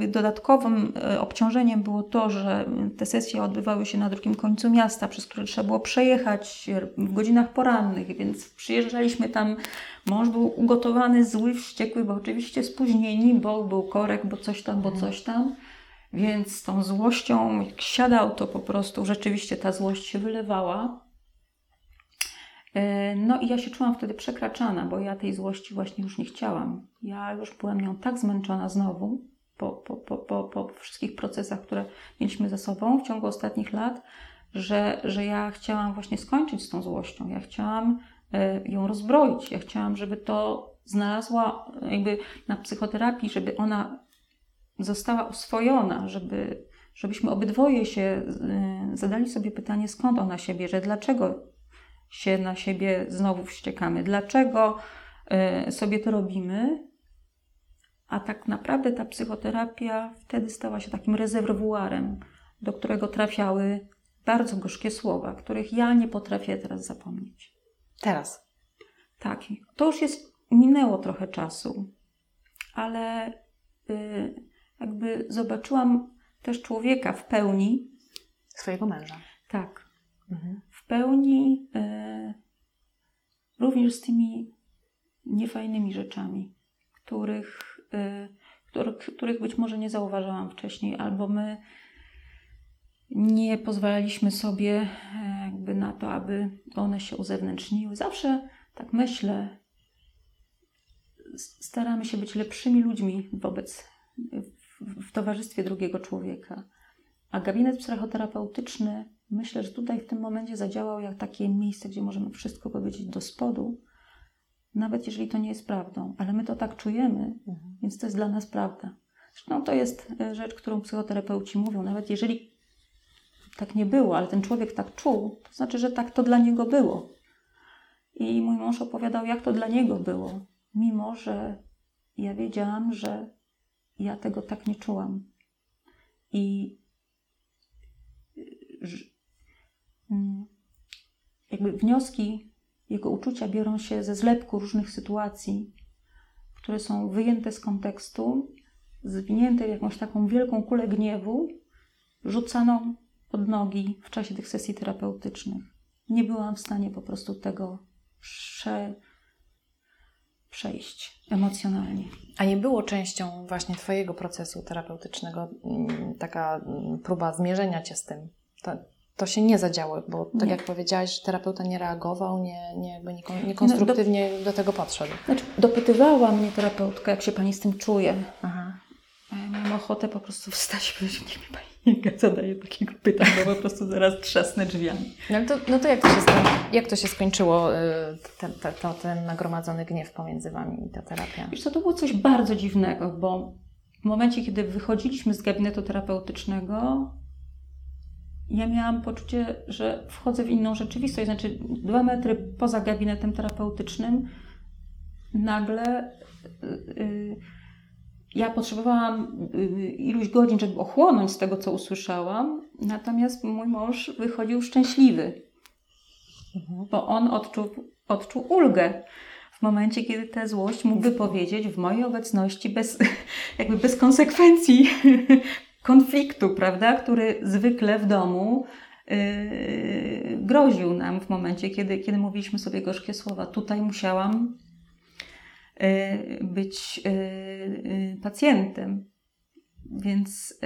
dodatkowym e, obciążeniem było to, że te sesje odbywały się na drugim końcu miasta, przez które trzeba było przejechać w godzinach porannych, więc przyjeżdżaliśmy tam. Mąż był ugotowany, zły, wściekły, bo oczywiście spóźnieni, bo był korek, bo coś tam, bo mhm. coś tam. Więc z tą złością, jak siadał, to po prostu rzeczywiście ta złość się wylewała. E, no i ja się czułam wtedy przekraczana, bo ja tej złości właśnie już nie chciałam. Ja już byłam nią tak zmęczona znowu po, po, po, po, po wszystkich procesach, które mieliśmy ze sobą w ciągu ostatnich lat, że, że ja chciałam właśnie skończyć z tą złością. Ja chciałam e, ją rozbroić. Ja chciałam, żeby to znalazła jakby na psychoterapii, żeby ona została oswojona, żeby, żebyśmy obydwoje się e, zadali sobie pytanie, skąd ona się bierze, dlaczego się na siebie znowu wściekamy. Dlaczego y, sobie to robimy? A tak naprawdę ta psychoterapia wtedy stała się takim rezerwuarem, do którego trafiały bardzo gorzkie słowa, których ja nie potrafię teraz zapomnieć. Teraz. Tak. To już jest, minęło trochę czasu, ale y, jakby zobaczyłam też człowieka w pełni. Swojego męża. Tak. Mhm pełni e, również z tymi niefajnymi rzeczami, których, e, których, których być może nie zauważałam wcześniej, albo my nie pozwalaliśmy sobie e, jakby na to, aby one się uzewnętrzniły. Zawsze tak myślę, staramy się być lepszymi ludźmi wobec, w, towarzystwie drugiego człowieka. A gabinet psychoterapeutyczny Myślę, że tutaj w tym momencie zadziałał jak takie miejsce, gdzie możemy wszystko powiedzieć do spodu, nawet jeżeli to nie jest prawdą, ale my to tak czujemy, mhm. więc to jest dla nas prawda. Zresztą to jest e, rzecz, którą psychoterapeuci mówią, nawet jeżeli tak nie było, ale ten człowiek tak czuł, to znaczy, że tak to dla niego było. I mój mąż opowiadał, jak to dla niego było, mimo że ja wiedziałam, że ja tego tak nie czułam. I Mm. jakby wnioski, jego uczucia biorą się ze zlepku różnych sytuacji, które są wyjęte z kontekstu, zwinięte w jakąś taką wielką kulę gniewu, rzucaną pod nogi w czasie tych sesji terapeutycznych. Nie byłam w stanie po prostu tego prze, przejść emocjonalnie. A nie było częścią właśnie Twojego procesu terapeutycznego mm, taka mm, próba zmierzenia Cię z tym? To, to się nie zadziało, bo tak nie. jak powiedziałaś, terapeuta nie reagował, nie, nie, nie, nie konstruktywnie do, do, tego podszedł. Znaczy, dopytywała mnie terapeutka, jak się pani z tym czuje. Aha. Ja miałam ochotę po prostu wstać i powiedzieć, nie mi pani nie zadaje takiego pytań, bo po prostu zaraz trzasnę drzwiami. No to, no to jak, to się jak to się skończyło, y, ten, ten, ten nagromadzony gniew pomiędzy wami i ta terapia? Wiesz co, to było coś bardzo dziwnego, bo w momencie, kiedy wychodziliśmy z gabinetu terapeutycznego, ja miałam poczucie, że wchodzę w inną rzeczywistość. Znaczy, dwa metry poza gabinetem terapeutycznym, nagle yy, ja potrzebowałam yy, iluś godzin, żeby ochłonąć z tego, co usłyszałam, natomiast mój mąż wychodził szczęśliwy, mhm. bo on odczuł, odczuł ulgę w momencie, kiedy tę złość mógł wypowiedzieć w mojej obecności bez, jakby bez konsekwencji konfliktu, prawda, który zwykle w domu yy, groził nam w momencie, kiedy, kiedy mówiliśmy sobie gorzkie słowa. Tutaj musiałam być yy, pacjentem. Więc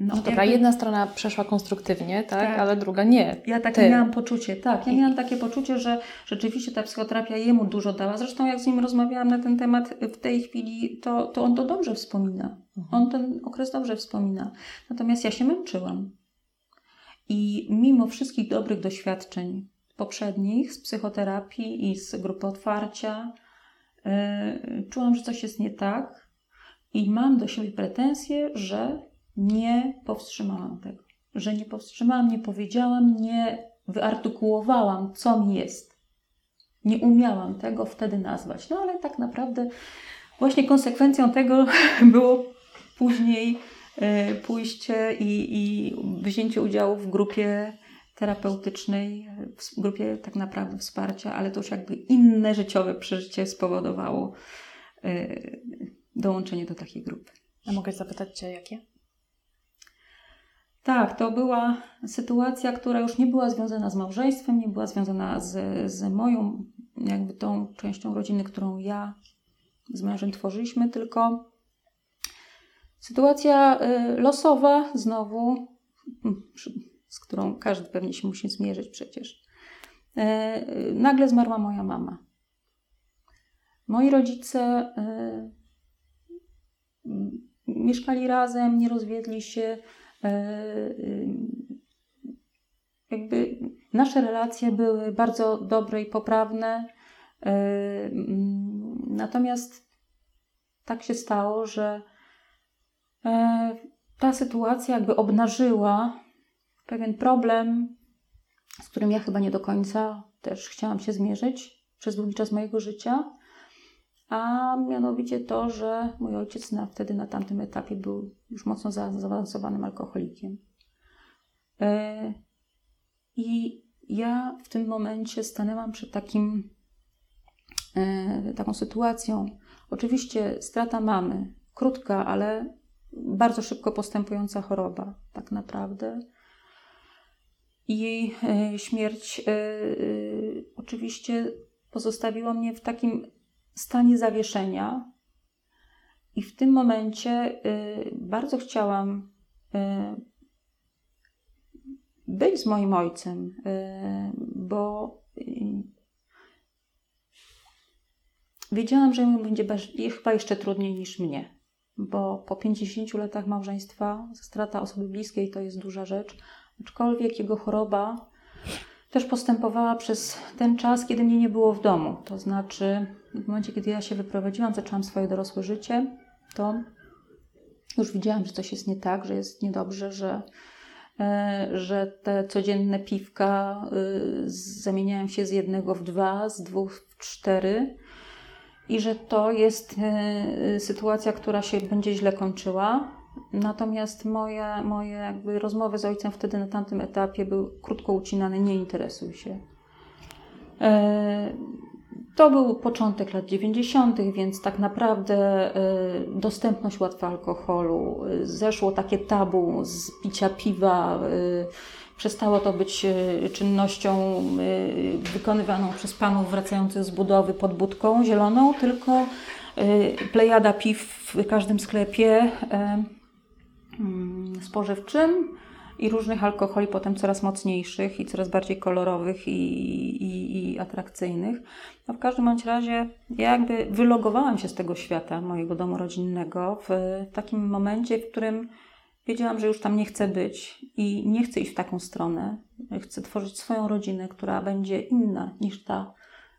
no, no dobra, jakby... jedna strona przeszła konstruktywnie, tak, tak, ale druga nie. Ja takie Ty. miałam poczucie, tak. Ja miałam takie poczucie, że rzeczywiście ta psychoterapia jemu dużo dała. Zresztą jak z nim rozmawiałam na ten temat w tej chwili, to, to on to dobrze wspomina. Mhm. On ten okres dobrze wspomina. Natomiast ja się męczyłam. I mimo wszystkich dobrych doświadczeń poprzednich z psychoterapii i z grupy otwarcia, czułam, że coś jest nie tak i mam do siebie pretensje, że nie powstrzymałam tego. Że nie powstrzymałam, nie powiedziałam, nie wyartykułowałam, co mi jest. Nie umiałam tego wtedy nazwać. No ale tak naprawdę właśnie konsekwencją tego było później e, pójście i, i wzięcie udziału w grupie terapeutycznej, w grupie tak naprawdę wsparcia, ale to już jakby inne życiowe przeżycie spowodowało e, dołączenie do takiej grupy. A mogę zapytać Cię, jakie? Tak, to była sytuacja, która już nie była związana z małżeństwem, nie była związana z, z moją, jakby tą częścią rodziny, którą ja z mężem tworzyliśmy, tylko sytuacja y, losowa znowu, z którą każdy pewnie się musi zmierzyć przecież. Y, nagle zmarła moja mama. Moi rodzice mieszkali razem, nie rozwiedli się. Jakby nasze relacje były bardzo dobre i poprawne. Natomiast tak się stało, że e, ta sytuacja jakby obnażyła pewien problem, z którym ja chyba nie do końca też chciałam się zmierzyć przez długi czas mojego życia, a mianowicie to, że mój ojciec na, wtedy na tamtym etapie był już mocno zaawansowanym alkoholikiem. E, I ja w tym momencie stanęłam przed takim E, taką sytuacją. Oczywiście strata mamy, krótka, ale bardzo szybko postępująca choroba, tak naprawdę. I e, śmierć e, oczywiście pozostawiła mnie w takim stanie zawieszenia. I w tym momencie bardzo chciałam być z moim ojcem, bo Wiedziałam, że mu będzie chyba jeszcze trudniej niż mnie, bo po 50 latach małżeństwa strata osoby bliskiej to jest duża rzecz, aczkolwiek jego choroba też postępowała przez ten czas, kiedy mnie nie było w domu. To znaczy, w momencie, kiedy ja się wyprowadziłam, zaczęłam swoje dorosłe życie, to już widziałam, że coś jest nie tak, że jest niedobrze, że, e, że te codzienne piwka y, zamieniają się z jednego w dwa, z dwóch w cztery i że to jest e, sytuacja, która się będzie źle kończyła. Natomiast moje, moje jakby rozmowy z ojcem wtedy na tamtym etapie były krótko ucinane, nie interesuj się. E, to był początek lat 90., więc tak naprawdę e, dostępność łatwa alkoholu, zeszło takie tabu z picia piwa, Przestało to być e, czynnością e, wykonywaną przez panów wracających z budowy pod budką zieloną, tylko e, plejada piw w każdym sklepie spożywczym i różnych alkoholi, potem coraz mocniejszych i coraz bardziej kolorowych i, i, i atrakcyjnych. No w każdym bądź razie ja jakby wylogowałam się z tego świata mojego domu rodzinnego w takim momencie, w którym Wiedziałam, że już tam nie chcę być i nie chcę iść w taką stronę. Chcę tworzyć swoją rodzinę, która będzie inna niż ta,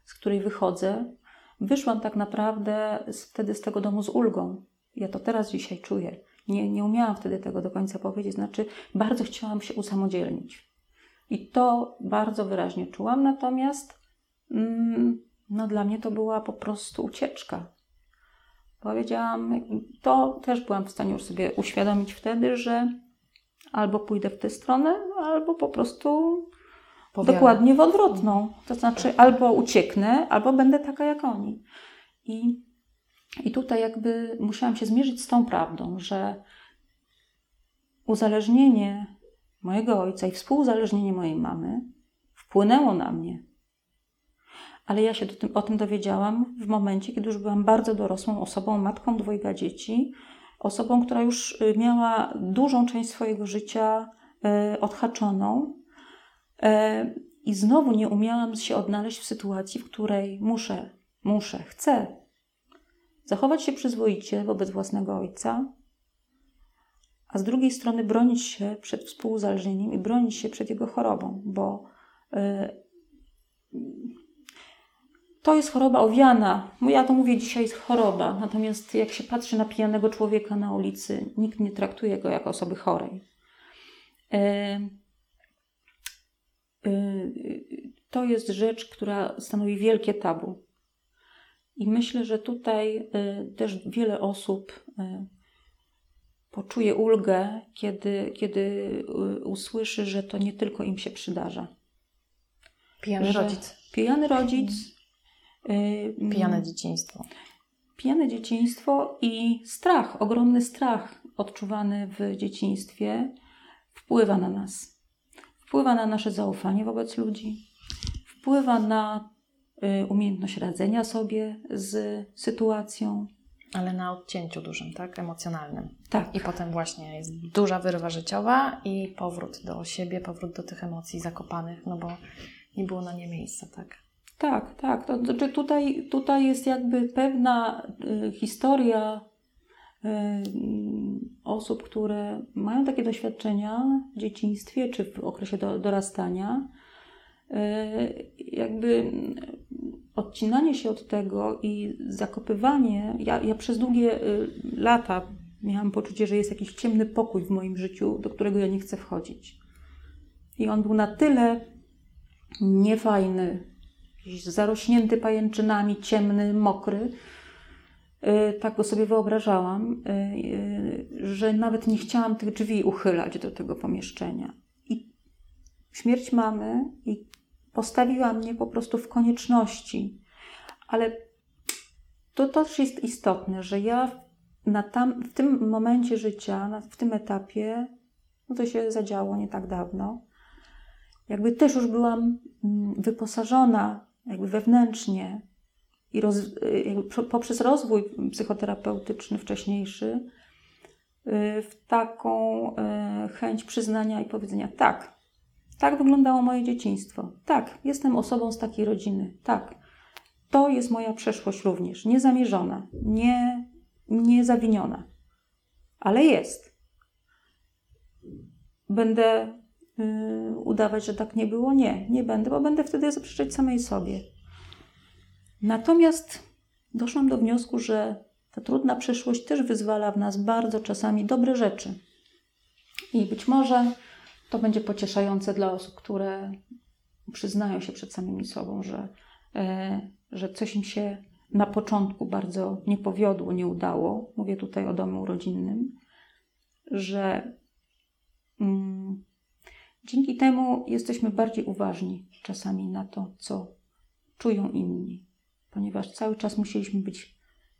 z której wychodzę. Wyszłam tak naprawdę wtedy z tego domu z ulgą. Ja to teraz dzisiaj czuję. Nie, nie umiałam wtedy tego do końca powiedzieć. Znaczy, bardzo chciałam się usamodzielnić. I to bardzo wyraźnie czułam, natomiast mm, no, dla mnie to była po prostu ucieczka. Powiedziałam, to też byłam w stanie już sobie uświadomić wtedy, że albo pójdę w tę stronę, albo po prostu dokładnie w odwrotną. To znaczy, albo ucieknę, albo będę taka jak oni. I, I tutaj jakby musiałam się zmierzyć z tą prawdą, że uzależnienie mojego ojca i współuzależnienie mojej mamy wpłynęło na mnie ale ja się tym, o tym dowiedziałam w momencie, kiedy już byłam bardzo dorosłą osobą, matką dwojga dzieci, osobą, która już y, miała dużą część swojego życia y, odhaczoną. Y, I znowu nie umiałam się odnaleźć w sytuacji, w której muszę, muszę, chcę zachować się przyzwoicie wobec własnego ojca, a z drugiej strony bronić się przed współuzależnieniem i bronić się przed jego chorobą, bo to jest choroba owiana. Ja to mówię dzisiaj jest choroba, natomiast jak się patrzy na pijanego człowieka na ulicy, nikt nie traktuje go jako osoby chorej. E, e, to jest rzecz, która stanowi wielkie tabu. I myślę, że tutaj e, też wiele osób poczuje ulgę, kiedy, kiedy usłyszy, że to nie tylko im się przydarza. Pijany rodzic. Pijany rodzic Pijane dzieciństwo. pijane dzieciństwo i strach, ogromny strach odczuwany w dzieciństwie wpływa na nas. Wpływa na nasze zaufanie wobec ludzi, wpływa na y, umiejętność radzenia sobie z sytuacją. Ale na odcięciu dużym, tak? Emocjonalnym. Tak. I potem właśnie jest duża wyrwa życiowa i powrót do siebie, powrót do tych emocji zakopanych, no bo nie było na nie miejsca, tak? Tak, tak. To znaczy tutaj, tutaj jest jakby pewna y, historia y, osób, które mają takie doświadczenia w dzieciństwie czy w okresie do, dorastania. Y, jakby odcinanie się od tego i zakopywanie. Ja, ja przez długie y, lata miałam poczucie, że jest jakiś ciemny pokój w moim życiu, do którego ja nie chcę wchodzić. I on był na tyle niefajny, zarośnięty pajęczynami, ciemny, mokry. Y, tak go sobie wyobrażałam, y, że nawet nie chciałam tych drzwi uchylać do tego pomieszczenia. I śmierć mamy i postawiła mnie po prostu w konieczności. Ale to też jest istotne, że ja na tam, w tym momencie życia, w tym etapie, no to się zadziało nie tak dawno, jakby też już byłam mm, wyposażona jakby wewnętrznie i roz, jakby poprzez rozwój psychoterapeutyczny wcześniejszy y, w taką y, chęć przyznania i powiedzenia tak, tak wyglądało moje dzieciństwo. Tak, jestem osobą z takiej rodziny. Tak, to jest moja przeszłość również. Niezamierzona, nie, niezawiniona, ale jest. Będę yy, udawać, że tak nie było? Nie, nie będę, bo będę wtedy zaprzeczać samej sobie. Natomiast doszłam do wniosku, że ta trudna przeszłość też wyzwala w nas bardzo czasami dobre rzeczy. I być może to będzie pocieszające dla osób, które przyznają się przed samymi sobą, że, e, że coś im się na początku bardzo nie powiodło, nie udało. Mówię tutaj o domu rodzinnym, że mm, dzięki temu jesteśmy bardziej uważni czasami na to, co czują inni, ponieważ cały czas musieliśmy być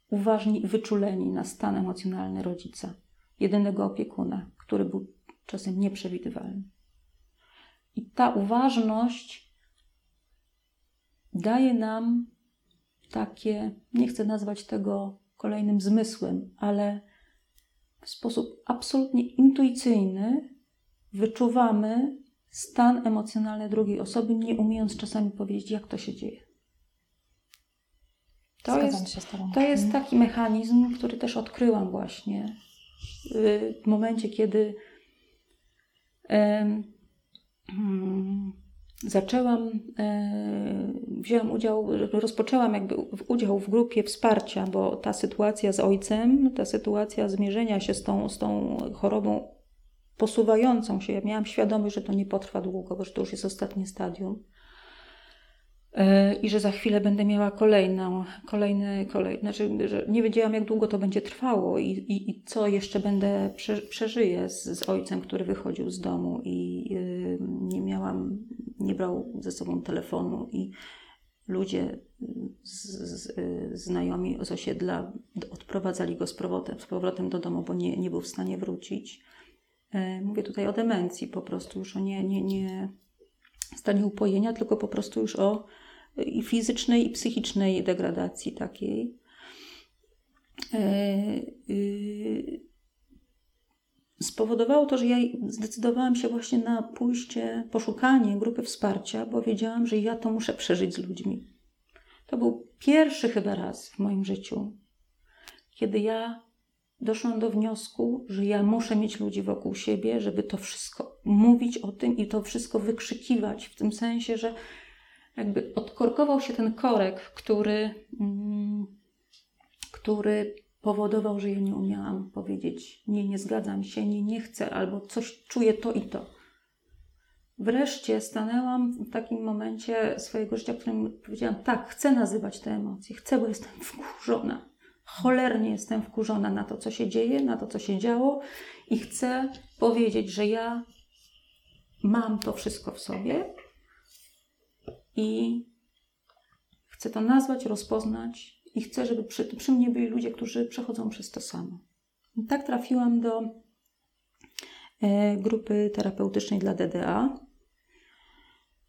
uważni i wyczuleni na stan emocjonalny rodzica, jedynego opiekuna, który był czasem nieprzewidywalny. I ta uważność daje nam takie, nie chcę nazwać tego kolejnym zmysłem, ale w sposób absolutnie intuicyjny wyczuwamy stan emocjonalny drugiej osoby, nie umiejąc czasami powiedzieć, jak to się dzieje. To jest, to jest taki mechanizm, który też odkryłam właśnie w momencie, kiedy zaczęłam, e, wzięłam udział, rozpoczęłam jakby udział w grupie wsparcia, bo ta sytuacja z ojcem, ta sytuacja zmierzenia się z tą, z tą chorobą posuwającą się, ja miałam świadomość, że to nie potrwa długo, że to już jest ostatnie stadium i że za chwilę będę miała kolejną, kolejny, kolejny, znaczy, że nie wiedziałam, jak długo to będzie trwało i, i, i co jeszcze będę prze, przeżyję z, z ojcem, który wychodził z domu i y, nie miałam, nie brał ze sobą telefonu i ludzie z, z, y, znajomi z osiedla odprowadzali go z powrotem, z powrotem do domu, bo nie, nie był w stanie wrócić. Y, mówię tutaj o demencji po prostu, już o nie, nie, nie stanie upojenia, tylko po prostu już o i fizycznej, i psychicznej degradacji takiej. E, y, spowodowało to, że ja zdecydowałam się właśnie na pójście, poszukanie grupy wsparcia, bo wiedziałam, że ja to muszę przeżyć z ludźmi. To był pierwszy chyba raz w moim życiu, kiedy ja doszłam do wniosku, że ja muszę mieć ludzi wokół siebie, żeby to wszystko mówić o tym i to wszystko wykrzykiwać, w tym sensie, że jakby odkorkował się ten korek, który, mm, który powodował, że ja nie umiałam powiedzieć: Nie, nie zgadzam się, nie, nie chcę, albo coś czuję to i to. Wreszcie stanęłam w takim momencie swojego życia, w którym powiedziałam: Tak, chcę nazywać te emocje, chcę, bo jestem wkurzona. Cholernie jestem wkurzona na to, co się dzieje, na to, co się działo, i chcę powiedzieć, że ja mam to wszystko w sobie i chcę to nazwać, rozpoznać i chcę, żeby przy, przy mnie byli ludzie, którzy przechodzą przez to samo. I tak trafiłam do e, grupy terapeutycznej dla DDA,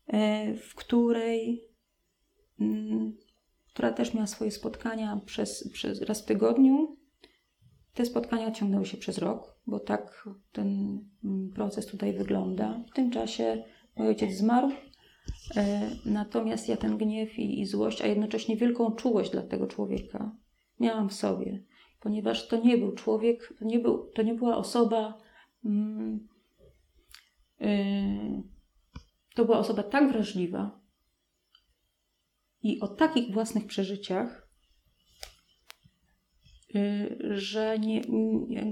e, w której, mm, która też miała swoje spotkania przez, przez raz w tygodniu. Te spotkania ciągnęły się przez rok, bo tak ten mm, proces tutaj wygląda. W tym czasie mój ojciec zmarł, natomiast ja ten gniew i, i złość, a jednocześnie wielką czułość dla tego człowieka miałam w sobie, ponieważ to nie był człowiek, nie, był, to nie była osoba. Mm, yy, to była osoba tak wrażliwa i o takich własnych przeżyciach, yy, że nie,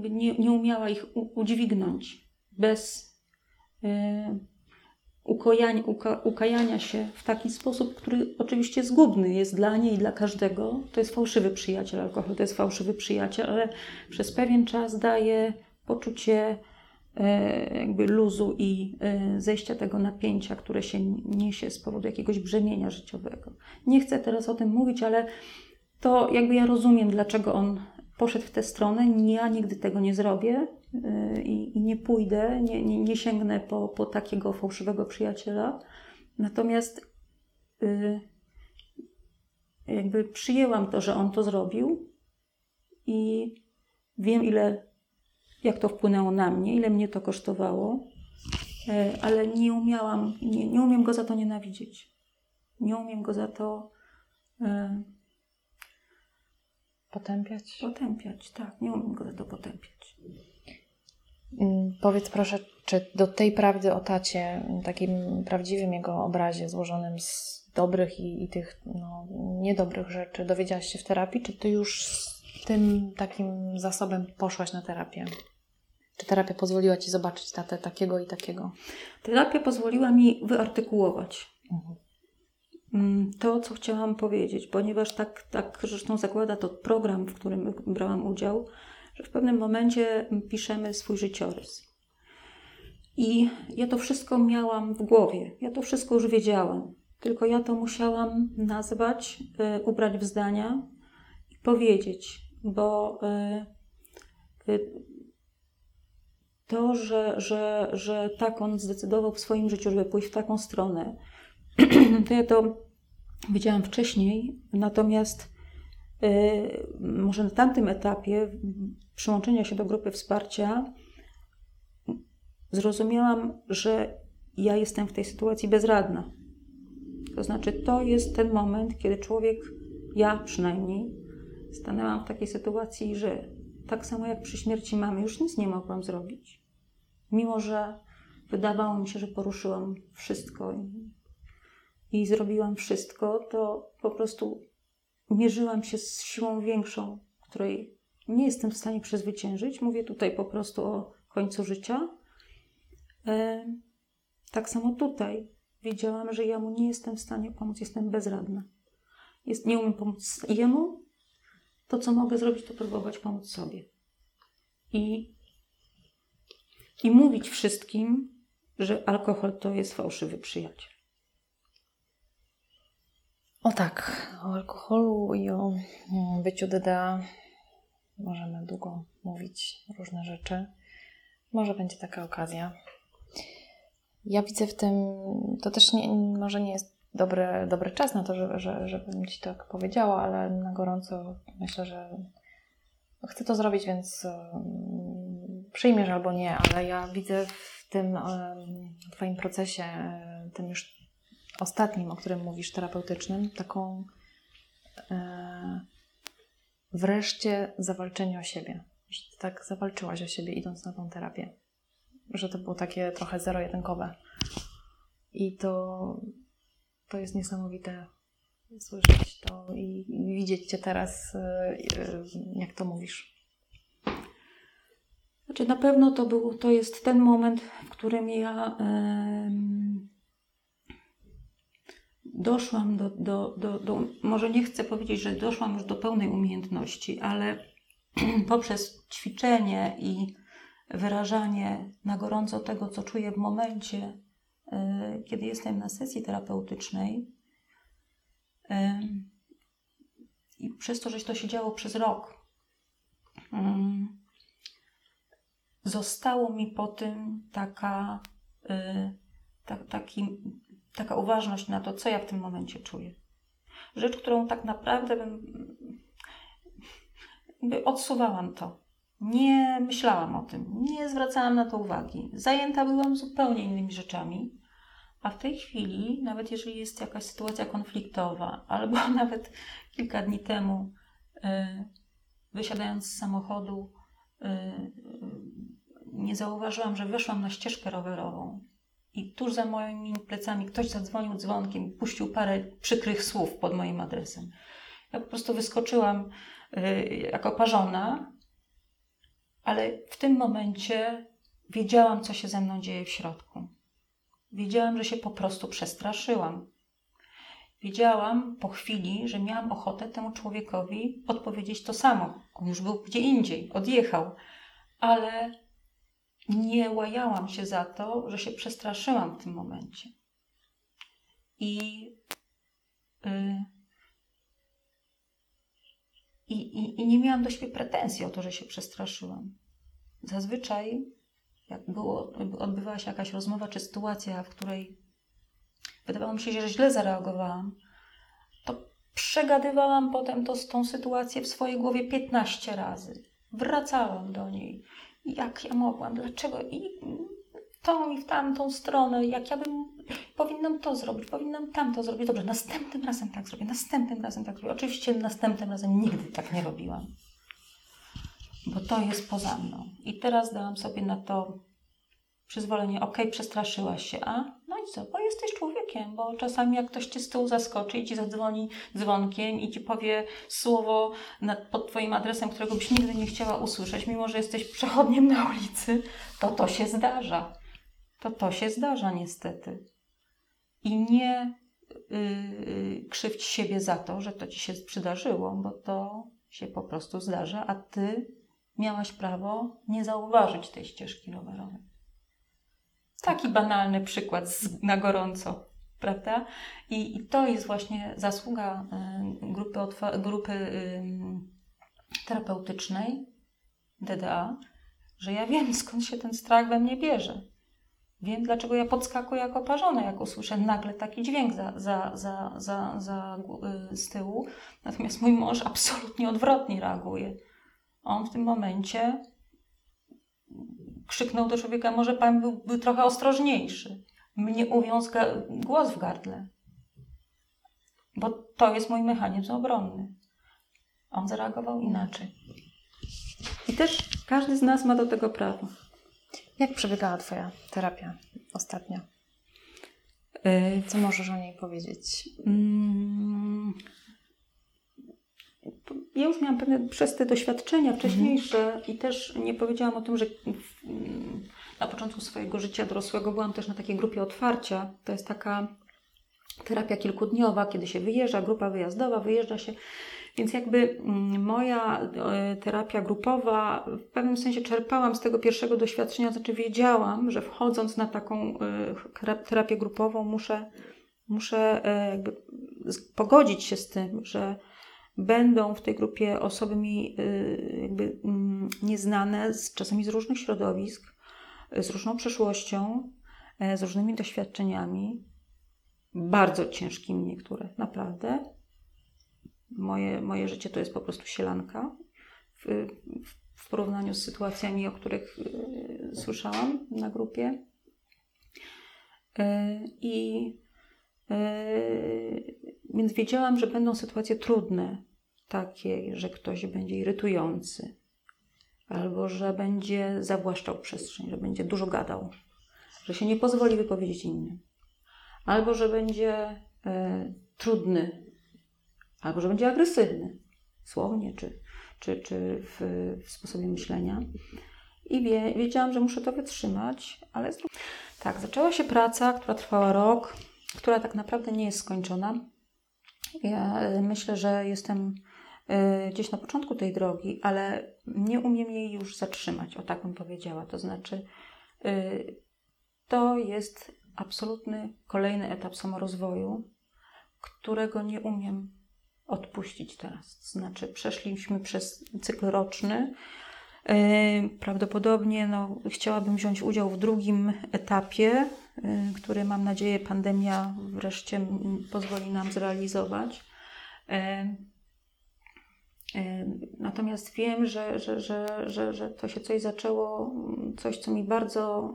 nie, nie umiała ich udźwignąć bez yy, ukojania, uka, ukajania się w taki sposób, który oczywiście zgubny jest dla niej i dla każdego. To jest fałszywy przyjaciel alkohol, to jest fałszywy przyjaciel, ale przez pewien czas daje poczucie e, jakby luzu i e, zejścia tego napięcia, które się niesie z powodu jakiegoś brzemienia życiowego. Nie chcę teraz o tym mówić, ale to jakby ja rozumiem, dlaczego on poszedł w tę stronę. Ja nigdy tego nie zrobię i, i nie pójdę, nie, nie, nie, sięgnę po, po takiego fałszywego przyjaciela. Natomiast y, jakby przyjęłam to, że on to zrobił i wiem, ile, jak to wpłynęło na mnie, ile mnie to kosztowało, y, ale nie umiałam, nie, nie umiem go za to nienawidzieć. Nie umiem go za to Potępiać? Potępiać, tak. Nie umiem go za to potępiać. Mm, powiedz proszę, czy do tej prawdy o tacie, takim prawdziwym jego obrazie, złożonym z dobrych i, i tych no, niedobrych rzeczy, dowiedziałaś się w terapii, czy ty już z tym takim zasobem poszłaś na terapię? Czy terapia pozwoliła ci zobaczyć tatę takiego i takiego? Terapia pozwoliła mi wyartykułować. Mhm. Mm, to, co chciałam powiedzieć, ponieważ tak, tak zresztą zakłada to program, w którym brałam udział, że w pewnym momencie piszemy swój życiorys. I ja to wszystko miałam w głowie, ja to wszystko już wiedziałam, tylko ja to musiałam nazwać, y, ubrać w zdania i powiedzieć, bo y, y, to, że, że, że tak on zdecydował w swoim życiu, żeby pójść w taką stronę, to ja to wiedziałam wcześniej, natomiast może na tamtym etapie przyłączenia się do grupy wsparcia zrozumiałam, że ja jestem w tej sytuacji bezradna. To znaczy, to jest ten moment, kiedy człowiek, ja przynajmniej, stanęłam w takiej sytuacji, że tak samo jak przy śmierci mamy, już nic nie mogłam zrobić. Mimo, że wydawało mi się, że poruszyłam wszystko i zrobiłam wszystko, to po prostu mierzyłam się z siłą większą, której nie jestem w stanie przezwyciężyć. Mówię tutaj po prostu o końcu życia. E, tak samo tutaj wiedziałam, że ja mu nie jestem w stanie pomóc, jestem bezradna. Jest, nie umiem pomóc jemu. To, co mogę zrobić, to próbować pomóc sobie. I, i mówić wszystkim, że alkohol to jest fałszywy przyjaciel. O tak, o alkoholu i o mm, byciu DDA możemy długo mówić różne rzeczy. Może będzie taka okazja. Ja widzę w tym, to też nie, może nie jest dobry, dobry czas na to, że, że, żebym Ci tak powiedziała, ale na gorąco myślę, że chcę to zrobić, więc przyjmiesz albo nie, ale ja widzę w tym Twoim procesie, tym już ostatnim, o którym mówisz, terapeutycznym, taką e, wreszcie zawalczenie o siebie. Że tak zawalczyłaś o siebie, idąc na tą terapię. Że to było takie trochę zero-jedynkowe. I to, to jest niesamowite słyszeć to i, widzieć Cię teraz, e, jak to mówisz. Znaczy, na pewno to, był, to jest ten moment, w którym ja doszłam do, do, do, do, może nie chcę powiedzieć, że doszłam już do pełnej umiejętności, ale poprzez ćwiczenie i wyrażanie na gorąco tego, co czuję w momencie, y, kiedy jestem na sesji terapeutycznej, y, i przez to, że to się działo przez rok, mm, zostało mi po tym taka, y, ta, taki, taka uważność na to, co ja w tym momencie czuję. Rzecz, którą tak naprawdę bym, odsuwałam to. Nie myślałam o tym, nie zwracałam na to uwagi. Zajęta byłam zupełnie innymi rzeczami. A w tej chwili, nawet jeżeli jest jakaś sytuacja konfliktowa, albo nawet kilka dni temu, y, wysiadając z samochodu, y, y, nie zauważyłam, że weszłam na ścieżkę rowerową i tuż za moimi plecami ktoś zadzwonił dzwonkiem puścił parę przykrych słów pod moim adresem. Ja po prostu wyskoczyłam jako parzona, ale w tym momencie wiedziałam, co się ze mną dzieje w środku. Wiedziałam, że się po prostu przestraszyłam. Wiedziałam po chwili, że miałam ochotę temu człowiekowi odpowiedzieć to samo. On już był gdzie indziej, odjechał, ale nie łajałam się za to, że się przestraszyłam w tym momencie. I, yy, i, i nie miałam do siebie pretensji o to, że się przestraszyłam. Zazwyczaj jak było, odbywała się jakaś rozmowa czy sytuacja, w której wydawało mi się, że źle zareagowałam, to przegadywałam potem to, tą sytuację w swojej głowie 15 razy. Wracałam do niej. Jak ja mogłam, dlaczego i tą i w tamtą stronę, jak ja bym powinnam to zrobić, powinnam tamto zrobić. Dobrze, następnym razem tak zrobię, następnym razem tak zrobię. Oczywiście następnym razem nigdy tak nie robiłam bo to jest poza mną. I teraz dałam sobie na to przyzwolenie, ok, przestraszyłaś się, a no i co, bo jesteś człowiekiem, bo czasami jak ktoś cię z tyłu zaskoczy i ci zadzwoni dzwonkiem i ci powie słowo nad, pod twoim adresem, którego byś nigdy nie chciała usłyszeć, mimo że jesteś przechodniem na ulicy, to to się zdarza. To to się zdarza niestety. I nie yy, krzywdź siebie za to, że to ci się przydarzyło, bo to się po prostu zdarza, a ty miałaś prawo nie zauważyć tej ścieżki rowerowej. Taki banalny przykład z, na gorąco, prawda? I, I, to jest właśnie zasługa y, grupy, grupy y, terapeutycznej DDA, że ja wiem skąd się ten strach we mnie bierze. Wiem, dlaczego ja podskakuję jako parzona, jak usłyszę nagle taki dźwięk za, za, za, za, za, y, z tyłu. Natomiast mój mąż absolutnie odwrotnie reaguje on w tym momencie krzyknął do człowieka, może pan byłby trochę ostrożniejszy. Mnie uwiązł głos w gardle. Bo to jest mój mechanizm obronny. On zareagował inaczej. I też każdy z nas ma do tego prawo. Jak przebiegała Twoja terapia ostatnia? Y, Co możesz o niej powiedzieć? Mm, ja już miałam pewne przez te doświadczenia wcześniejsze mhm. i też nie powiedziałam o tym, że na początku swojego życia dorosłego byłam też na takiej grupie otwarcia. To jest taka terapia kilkudniowa, kiedy się wyjeżdża, grupa wyjazdowa, wyjeżdża się. Więc jakby mm, moja e, terapia grupowa, w pewnym sensie czerpałam z tego pierwszego doświadczenia, znaczy wiedziałam, że wchodząc na taką e, terapię grupową muszę, muszę e, pogodzić się z tym, że będą w tej grupie osoby mi y, jakby mm, nieznane, czasami z różnych środowisk, z różną przeszłością, e, z różnymi doświadczeniami, bardzo ciężkimi niektóre, naprawdę. Moje, moje życie to jest po prostu sielanka w, w porównaniu z sytuacjami, o których y, słyszałam na grupie. E, I więc wiedziałam, że będą sytuacje trudne, takie, że ktoś będzie irytujący, albo że będzie zawłaszczał przestrzeń, że będzie dużo gadał, że się nie pozwoli wypowiedzieć innym, albo że będzie e, trudny, albo że będzie agresywny, słownie czy, czy, czy w, w sposobie myślenia. I wie, wiedziałam, że muszę to wytrzymać, ale tak, zaczęła się praca, która trwała rok, która tak naprawdę nie jest skończona. Ja e, myślę, że jestem e, gdzieś na początku tej drogi, ale nie umiem jej już zatrzymać, o tak bym powiedziała. To znaczy, e, to jest absolutny kolejny etap samorozwoju, którego nie umiem odpuścić teraz. To znaczy, przeszliśmy przez cykl roczny. Prawdopodobnie no, chciałabym wziąć udział w drugim etapie, który mam nadzieję pandemia wreszcie pozwoli nam zrealizować. E, natomiast wiem, że, że, że, że, że to się coś zaczęło, coś, co mi bardzo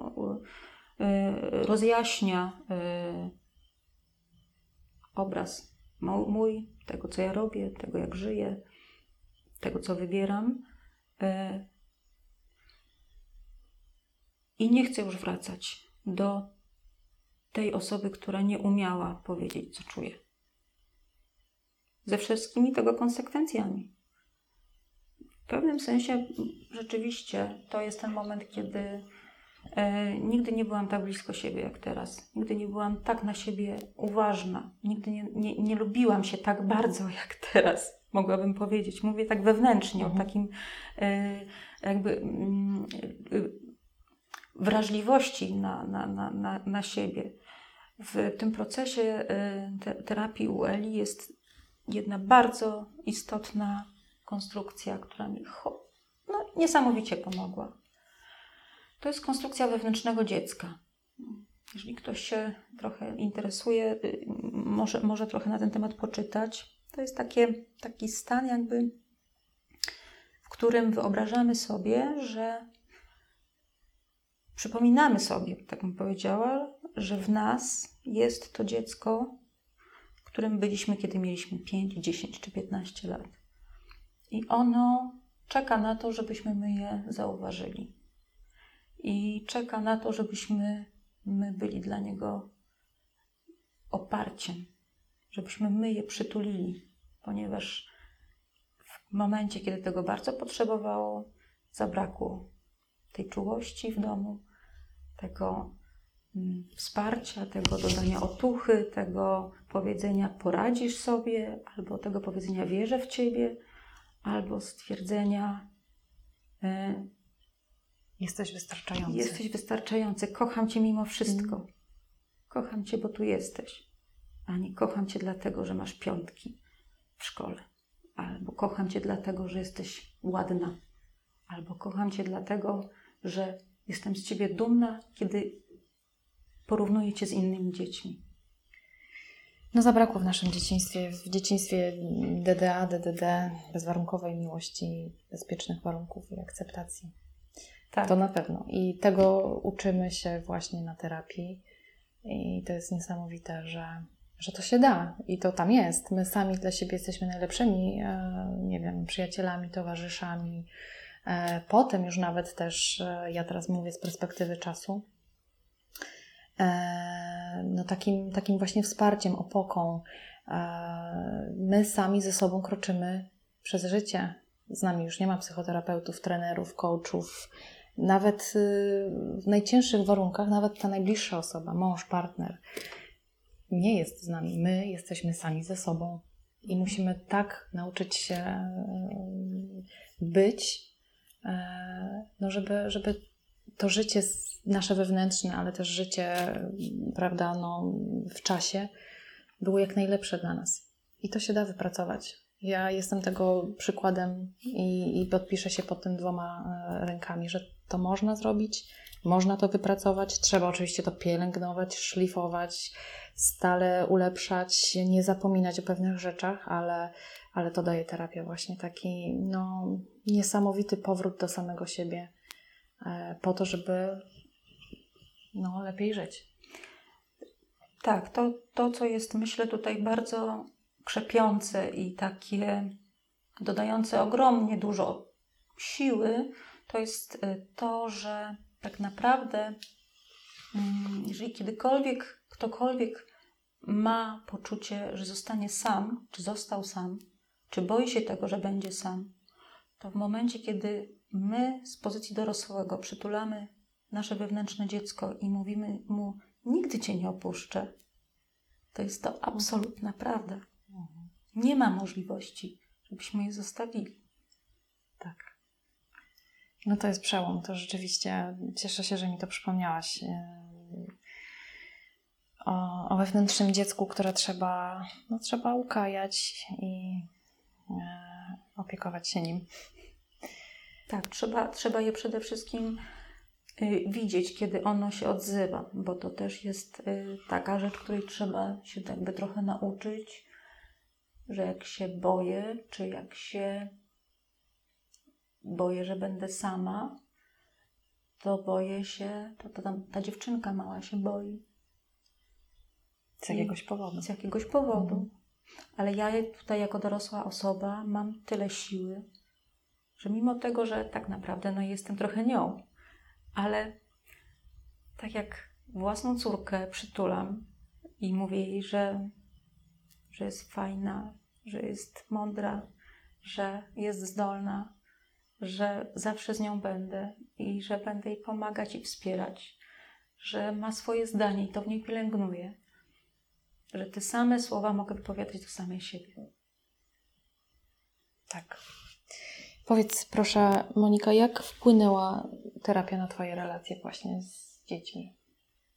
rozjaśnia obraz mój, tego co ja robię, tego jak żyję, tego co wybieram. I nie chcę już wracać do tej osoby, która nie umiała powiedzieć, co czuje. Ze wszystkimi tego konsekwencjami. W pewnym sensie rzeczywiście to jest ten moment, kiedy E, nigdy nie byłam tak blisko siebie jak teraz. Nigdy nie byłam tak na siebie uważna. Nigdy nie, nie, nie lubiłam się tak bardzo jak teraz, mogłabym powiedzieć. Mówię tak wewnętrznie, mhm. o takim e, jakby mm, e, wrażliwości na, na, na, na, na siebie. W tym procesie terapii u Eli jest jedna bardzo istotna konstrukcja, która mi no, niesamowicie pomogła. To jest konstrukcja wewnętrznego dziecka. Jeżeli ktoś się trochę interesuje, y, może, może trochę na ten temat poczytać. To jest takie, taki stan, jakby, w którym wyobrażamy sobie, że przypominamy sobie, tak bym powiedziała, że w nas jest to dziecko, którym byliśmy, kiedy mieliśmy 5, 10 czy 15 lat. I ono czeka na to, żebyśmy my je zauważyli i czeka na to, żebyśmy my byli dla niego oparciem, żebyśmy my je przytulili, ponieważ w momencie, kiedy tego bardzo potrzebowało, zabrakło tej czułości w domu, tego wsparcia, tego dodania otuchy, tego powiedzenia poradzisz sobie, albo tego powiedzenia wierzę w ciebie, albo stwierdzenia y, Jesteś wystarczający. Jesteś wystarczający. Kocham Cię mimo wszystko. Mm. Kocham Cię, bo tu jesteś. A nie kocham Cię dlatego, że masz piątki w szkole. Albo kocham Cię dlatego, że jesteś ładna. Albo kocham Cię dlatego, że jestem z Ciebie dumna, kiedy porównuję Cię z innymi dziećmi. No zabrakło w naszym dzieciństwie, w dzieciństwie DDA, DDD, bezwarunkowej miłości, bezpiecznych warunków i akceptacji. Tak. To na pewno. I tego uczymy się właśnie na terapii. I to jest niesamowite, że, że to się da i to tam jest. My sami dla siebie jesteśmy najlepszymi, e, nie wiem, przyjacielami, towarzyszami. E, potem już nawet też, e, ja teraz mówię z perspektywy czasu, no takim, takim właśnie wsparciem, opoką. My sami ze sobą kroczymy przez życie. Z nami już nie ma psychoterapeutów, trenerów, coachów, nawet y, w najcięższych warunkach, nawet ta najbliższa osoba, mąż, partner, nie jest z nami. My jesteśmy sami ze sobą i musimy tak nauczyć się y, być, y, no żeby, żeby to życie nasze wewnętrzne, ale też życie, prawda, no, w czasie było jak najlepsze dla nas. I to się da wypracować. Ja jestem tego przykładem i, i podpiszę się pod tym dwoma rękami, że to można zrobić, można to wypracować. Trzeba oczywiście to pielęgnować, szlifować, stale ulepszać, nie zapominać o pewnych rzeczach, ale, ale to daje terapia właśnie taki no, niesamowity powrót do samego siebie e, po to, żeby no, lepiej żyć. Tak, to, to co jest myślę tutaj bardzo krzepiące i takie dodające ogromnie dużo siły, to jest y, to, że tak naprawdę, mm, jeżeli kiedykolwiek ktokolwiek ma poczucie, że zostanie sam, czy został sam, czy boi się tego, że będzie sam, to w momencie, kiedy my z pozycji dorosłego przytulamy nasze wewnętrzne dziecko i mówimy mu: Nigdy cię nie opuszczę, to jest to absolutna prawda. Nie ma możliwości, żebyśmy je zostawili. Tak. No to jest przełom, to rzeczywiście cieszę się, że mi to przypomniałaś. o, o wewnętrznym dziecku, które trzeba, no, trzeba ukajać i e, opiekować się nim. Tak, trzeba, trzeba je przede wszystkim widzieć, kiedy ono się odzywa, bo to też jest y, taka rzecz, której trzeba się jakby trochę nauczyć, że jak się boję, czy jak się boję, że będę sama, to boję się, to, to tam, ta dziewczynka mała się boi. Z jakiegoś powodu. Z jakiegoś powodu. Mhm. Ale ja tutaj jako dorosła osoba mam tyle siły, że mimo tego, że tak naprawdę no, jestem trochę nią, ale tak jak własną córkę przytulam i mówię jej, że, że jest fajna, że jest mądra, że jest zdolna, że zawsze z nią będę i że będę jej pomagać i wspierać, że ma swoje zdanie i to w niej pielęgnuję, że te same słowa mogę wypowiadać do samej siebie. Tak. Powiedz proszę, Monika, jak wpłynęła terapia na Twoje relacje właśnie z dziećmi,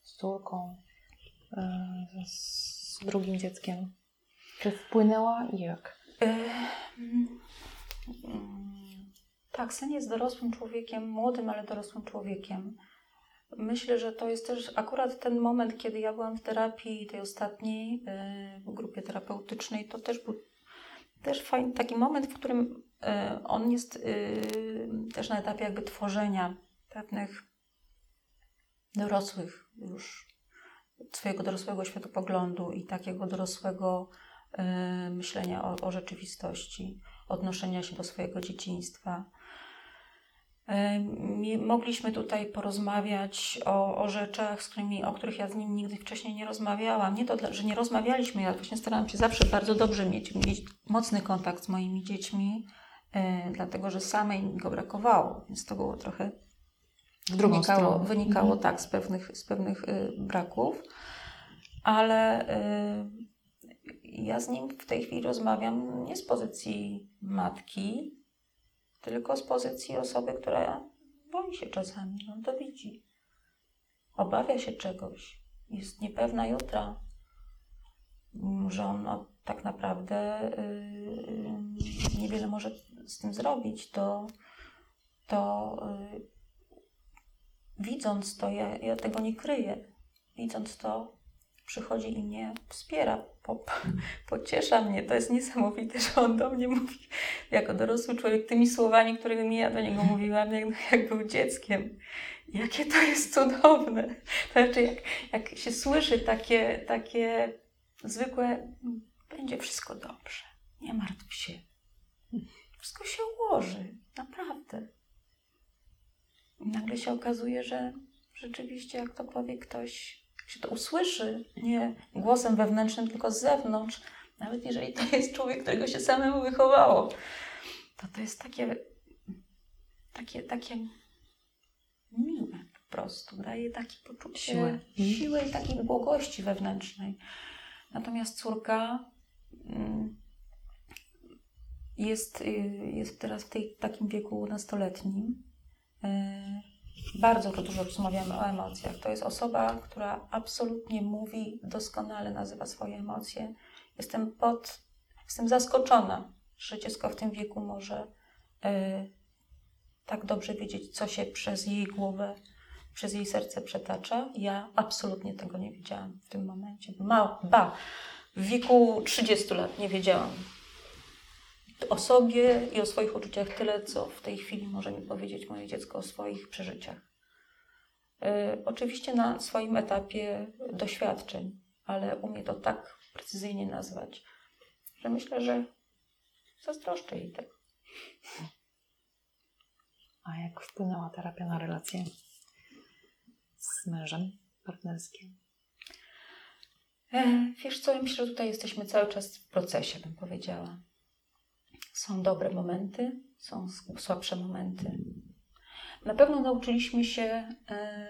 z córką, e, z drugim dzieckiem? Czy wpłynęła i jak? Mm, tak, syn jest dorosłym człowiekiem, młodym, ale dorosłym człowiekiem. Myślę, że to jest też akurat ten moment, kiedy ja byłam w terapii tej ostatniej, e, w grupie terapeutycznej, to też był też fajny taki moment, w którym e, on jest e, też na etapie jakby tworzenia pewnych dorosłych już swojego dorosłego światopoglądu i takiego dorosłego myślenia o, o rzeczywistości, odnoszenia się do swojego dzieciństwa. Mogliśmy tutaj porozmawiać o, o rzeczach, z którymi, o których ja z nim nigdy wcześniej nie rozmawiałam. Nie to, że nie rozmawialiśmy, ja właśnie starałam się zawsze bardzo dobrze mieć, mieć mocny kontakt z moimi dziećmi, dlatego że samej mi go brakowało, więc to było trochę wynikało, stronę. wynikało mhm. tak z pewnych, z pewnych yy, braków, ale yy, ja z nim w tej chwili rozmawiam nie z pozycji matki, tylko z pozycji osoby, która boi się czasami, on to widzi. Obawia się czegoś, jest niepewna jutra, że on no, tak naprawdę yy, niewiele może z tym zrobić, to, to yy, widząc to, ja, ja tego nie kryję. Widząc to, przychodzi i mnie wspiera, po, pociesza mnie. To jest niesamowite, że on do mnie mówi jako dorosły człowiek tymi słowami, którymi ja do niego mówiłam, jak, jak był dzieckiem. Jakie to jest cudowne. To znaczy, jak, jak się słyszy takie, takie zwykłe, będzie wszystko dobrze, nie martw się. Wszystko się ułoży, naprawdę. I nagle się okazuje, że rzeczywiście, jak to powie ktoś, się to usłyszy, nie głosem wewnętrznym, tylko z zewnątrz, nawet jeżeli to jest człowiek, którego się samemu wychowało, to to jest takie, takie, takie miłe po prostu. Daje takie poczucie siły, siły i takiej błogości wewnętrznej. Natomiast córka mm, jest, y, jest teraz w tej, takim wieku nastoletnim. Y, bardzo dużo rozmawiamy o emocjach. To jest osoba, która absolutnie mówi, doskonale nazywa swoje emocje. Jestem pod, jestem zaskoczona, że dziecko w tym wieku może y, tak dobrze wiedzieć, co się przez jej głowę, przez jej serce przetacza. Ja absolutnie tego nie wiedziałam w tym momencie. Ma, ba, w wieku 30 lat nie wiedziałam o sobie i o swoich uczuciach tyle, co w tej chwili może mi powiedzieć moje dziecko o swoich przeżyciach. Y, oczywiście na swoim etapie doświadczeń, ale umie to tak precyzyjnie nazwać, że myślę, że zazdroszczę jej tego. A jak wpłynęła terapia na relacje z mężem partnerskim? E, wiesz co, myślę, że tutaj jesteśmy cały czas w procesie, bym powiedziała. Są dobre momenty, są słabsze momenty. Na pewno nauczyliśmy się e,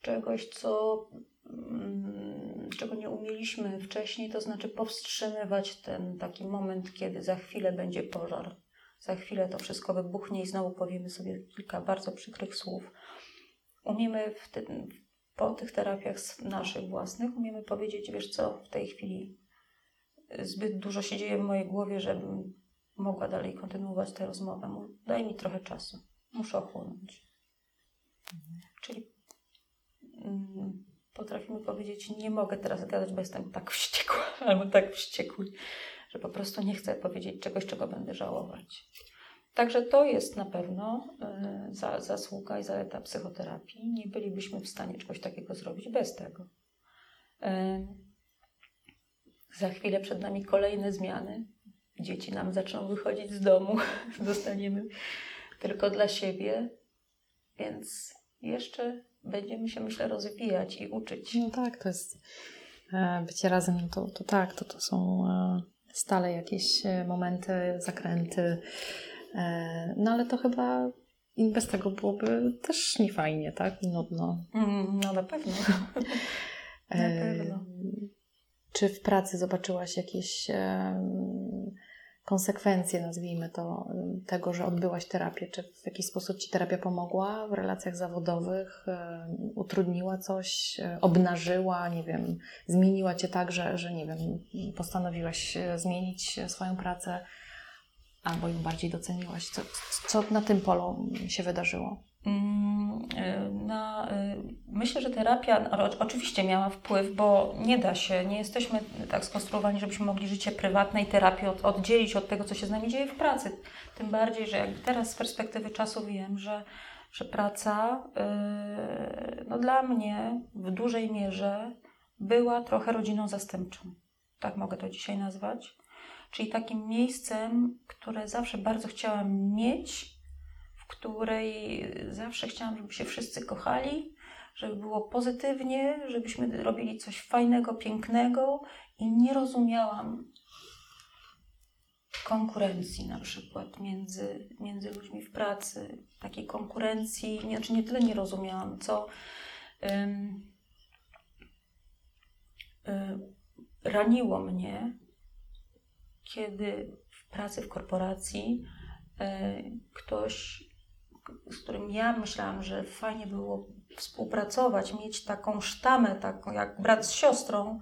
czegoś, co, mm, czego nie umieliśmy wcześniej, to znaczy powstrzymywać ten taki moment, kiedy za chwilę będzie pożar. Za chwilę to wszystko wybuchnie i znowu powiemy sobie kilka bardzo przykrych słów. Umiemy tym, po tych terapiach naszych własnych umiemy powiedzieć, wiesz co, w tej chwili zbyt dużo się dzieje w mojej głowie, żebym mogła dalej kontynuować tę rozmowę. Daj mi trochę czasu. Muszę ochłonąć. Mhm. Czyli mm, potrafimy powiedzieć, nie mogę teraz gadać, bo jestem tak wściekła albo tak wściekły, że po prostu nie chcę powiedzieć czegoś, czego będę żałować. Także to jest na pewno y, za, zasługa i zaleta psychoterapii. Nie bylibyśmy w stanie czegoś takiego zrobić bez tego. Y, za chwilę przed nami kolejne zmiany. Dzieci nam zaczną wychodzić z domu, zostaniemy tylko dla siebie, więc jeszcze będziemy się, myślę, rozwijać i uczyć. No tak, to jest e, bycie razem, no to, to tak, to, to są e, stale jakieś e, momenty, zakręty, no ale to chyba bez tego byłoby też niefajnie, tak? Nudno. Mm, no na pewno. na pewno. Czy w pracy zobaczyłaś jakieś konsekwencje, nazwijmy to, tego, że odbyłaś terapię? Czy w jakiś sposób Ci terapia pomogła w relacjach zawodowych? Utrudniła coś? Obnażyła? Nie wiem, zmieniła Cię tak, że, że nie wiem, postanowiłaś zmienić swoją pracę? Albo ją bardziej doceniłaś? Co, co na tym polu się wydarzyło? Mm, y, na, y, myślę, że terapia oczywiście miała wpływ, bo nie da się, nie jesteśmy tak skonstruowani, żebyśmy mogli życie prywatne i terapię od, oddzielić od tego, co się z nami dzieje w pracy. Tym bardziej, że jakby teraz z perspektywy czasu wiem, że, że praca yy, no dla mnie w dużej mierze była trochę rodziną zastępczą. Tak mogę to dzisiaj nazwać. Czyli takim miejscem, które zawsze bardzo chciałam mieć, której zawsze chciałam, żeby się wszyscy kochali, żeby było pozytywnie, żebyśmy robili coś fajnego, pięknego i nie rozumiałam konkurencji na przykład między, między ludźmi w pracy, takiej konkurencji, nie, znaczy nie tyle nie rozumiałam, co um, um, raniło mnie, kiedy w pracy w korporacji um, ktoś z którym ja myślałam, że fajnie było współpracować, mieć taką sztamę, taką jak brat z siostrą,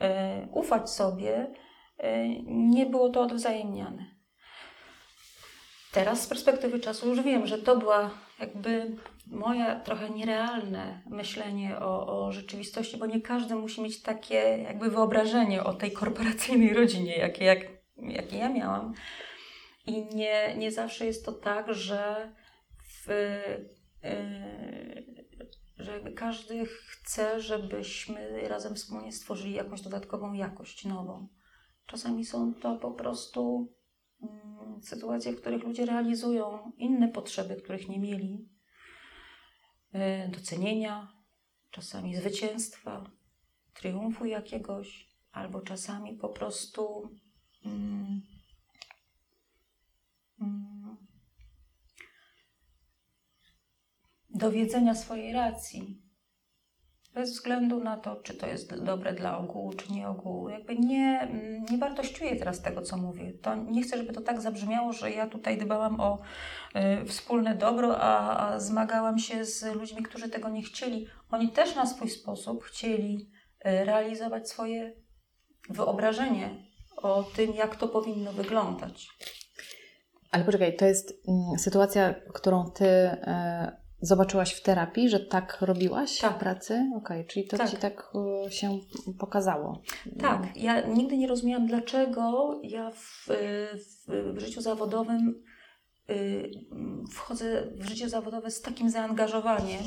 e, ufać sobie, e, nie było to odwzajemniane. Teraz z perspektywy czasu już wiem, że to była jakby moje trochę nierealne myślenie o, o, rzeczywistości, bo nie każdy musi mieć takie jakby wyobrażenie o tej korporacyjnej rodzinie, jakie, jak, jakie ja miałam. I nie, nie zawsze jest to tak, że Y, że każdy chce, żebyśmy razem wspólnie stworzyli jakąś dodatkową jakość, nową. Czasami są to po prostu mm, sytuacje, w których ludzie realizują inne potrzeby, których nie mieli, y, docenienia, czasami zwycięstwa, triumfu jakiegoś, albo czasami po prostu. Mm, mm, dowiedzenia swojej racji. Bez względu na to, czy to jest dobre dla ogółu, czy nie ogółu. Jakby nie, nie wartościuję teraz tego, co mówię. To nie chcę, żeby to tak zabrzmiało, że ja tutaj dbałam o y, wspólne dobro, a, a zmagałam się z ludźmi, którzy tego nie chcieli. Oni też na swój sposób chcieli y, realizować swoje wyobrażenie o tym, jak to powinno wyglądać. Ale poczekaj, to jest mm, sytuacja, którą ty y, Zobaczyłaś w terapii, że tak robiłaś tak. w pracy? Okej, okay, czyli to tak. ci tak e, się pokazało. Tak, ja nigdy nie rozumiałam, dlaczego ja w, w, w życiu zawodowym y, wchodzę w życie zawodowe z takim zaangażowaniem,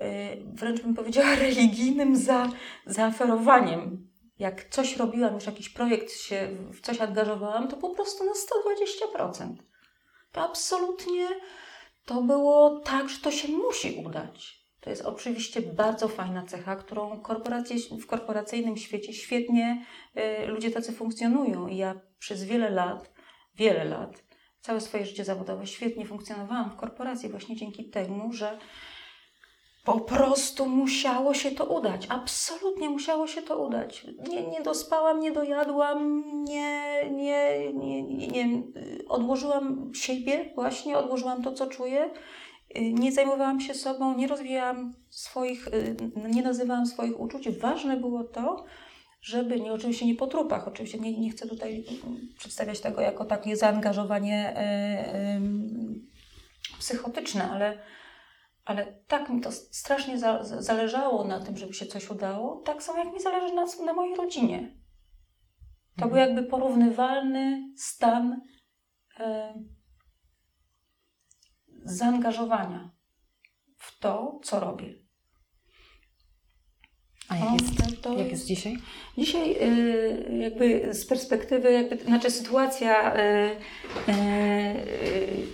y, wręcz bym powiedziała religijnym za, zaoferowaniem. Jak coś robiłam, już jakiś projekt się w coś angażowałam, to po prostu na 120%. To absolutnie to było tak, że to się musi udać. To jest oczywiście bardzo fajna cecha, którą w korporacyjnym świecie świetnie y, ludzie tacy funkcjonują. I ja przez wiele lat, wiele lat, całe swoje życie zawodowe świetnie funkcjonowałam w korporacji właśnie dzięki temu, że po prostu musiało się to udać. Absolutnie musiało się to udać. Nie, nie dospałam, nie dojadłam, nie, nie, nie, nie, nie, odłożyłam siebie, właśnie odłożyłam to, co czuję nie zajmowałam się sobą, nie rozwijałam swoich, nie nazywałam swoich uczuć. Ważne było to, żeby, nie, oczywiście nie po trupach, oczywiście nie, nie chcę tutaj przedstawiać tego jako takie zaangażowanie e, e, psychotyczne, ale, ale tak mi to strasznie za, zależało na tym, żeby się coś udało, tak samo jak mi zależy na, na mojej rodzinie. To mhm. był jakby porównywalny stan e, zaangażowania w to, co robię. A jak, jest, to jak jest dzisiaj? Dzisiaj y, jakby z perspektywy, jakby, znaczy sytuacja y, y,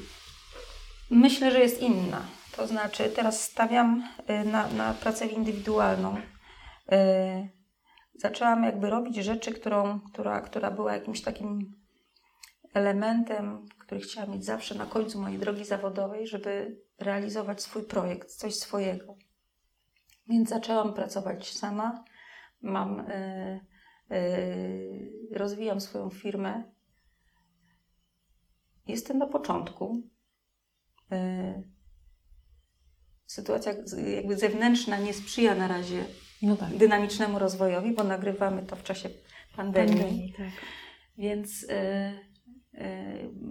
myślę, że jest inna. To znaczy teraz stawiam na, na pracę indywidualną. Zaczęłam jakby robić rzeczy, którą, która, która była jakimś takim elementem, który chciałam mieć zawsze na końcu mojej drogi zawodowej, żeby realizować swój projekt, coś swojego. Więc zaczęłam pracować sama. Mam, y, y, rozwijam swoją firmę. Jestem na początku. Y, sytuacja jakby zewnętrzna nie sprzyja na razie no tak. dynamicznemu rozwojowi, bo nagrywamy to w czasie pandemii. pandemii tak. Więc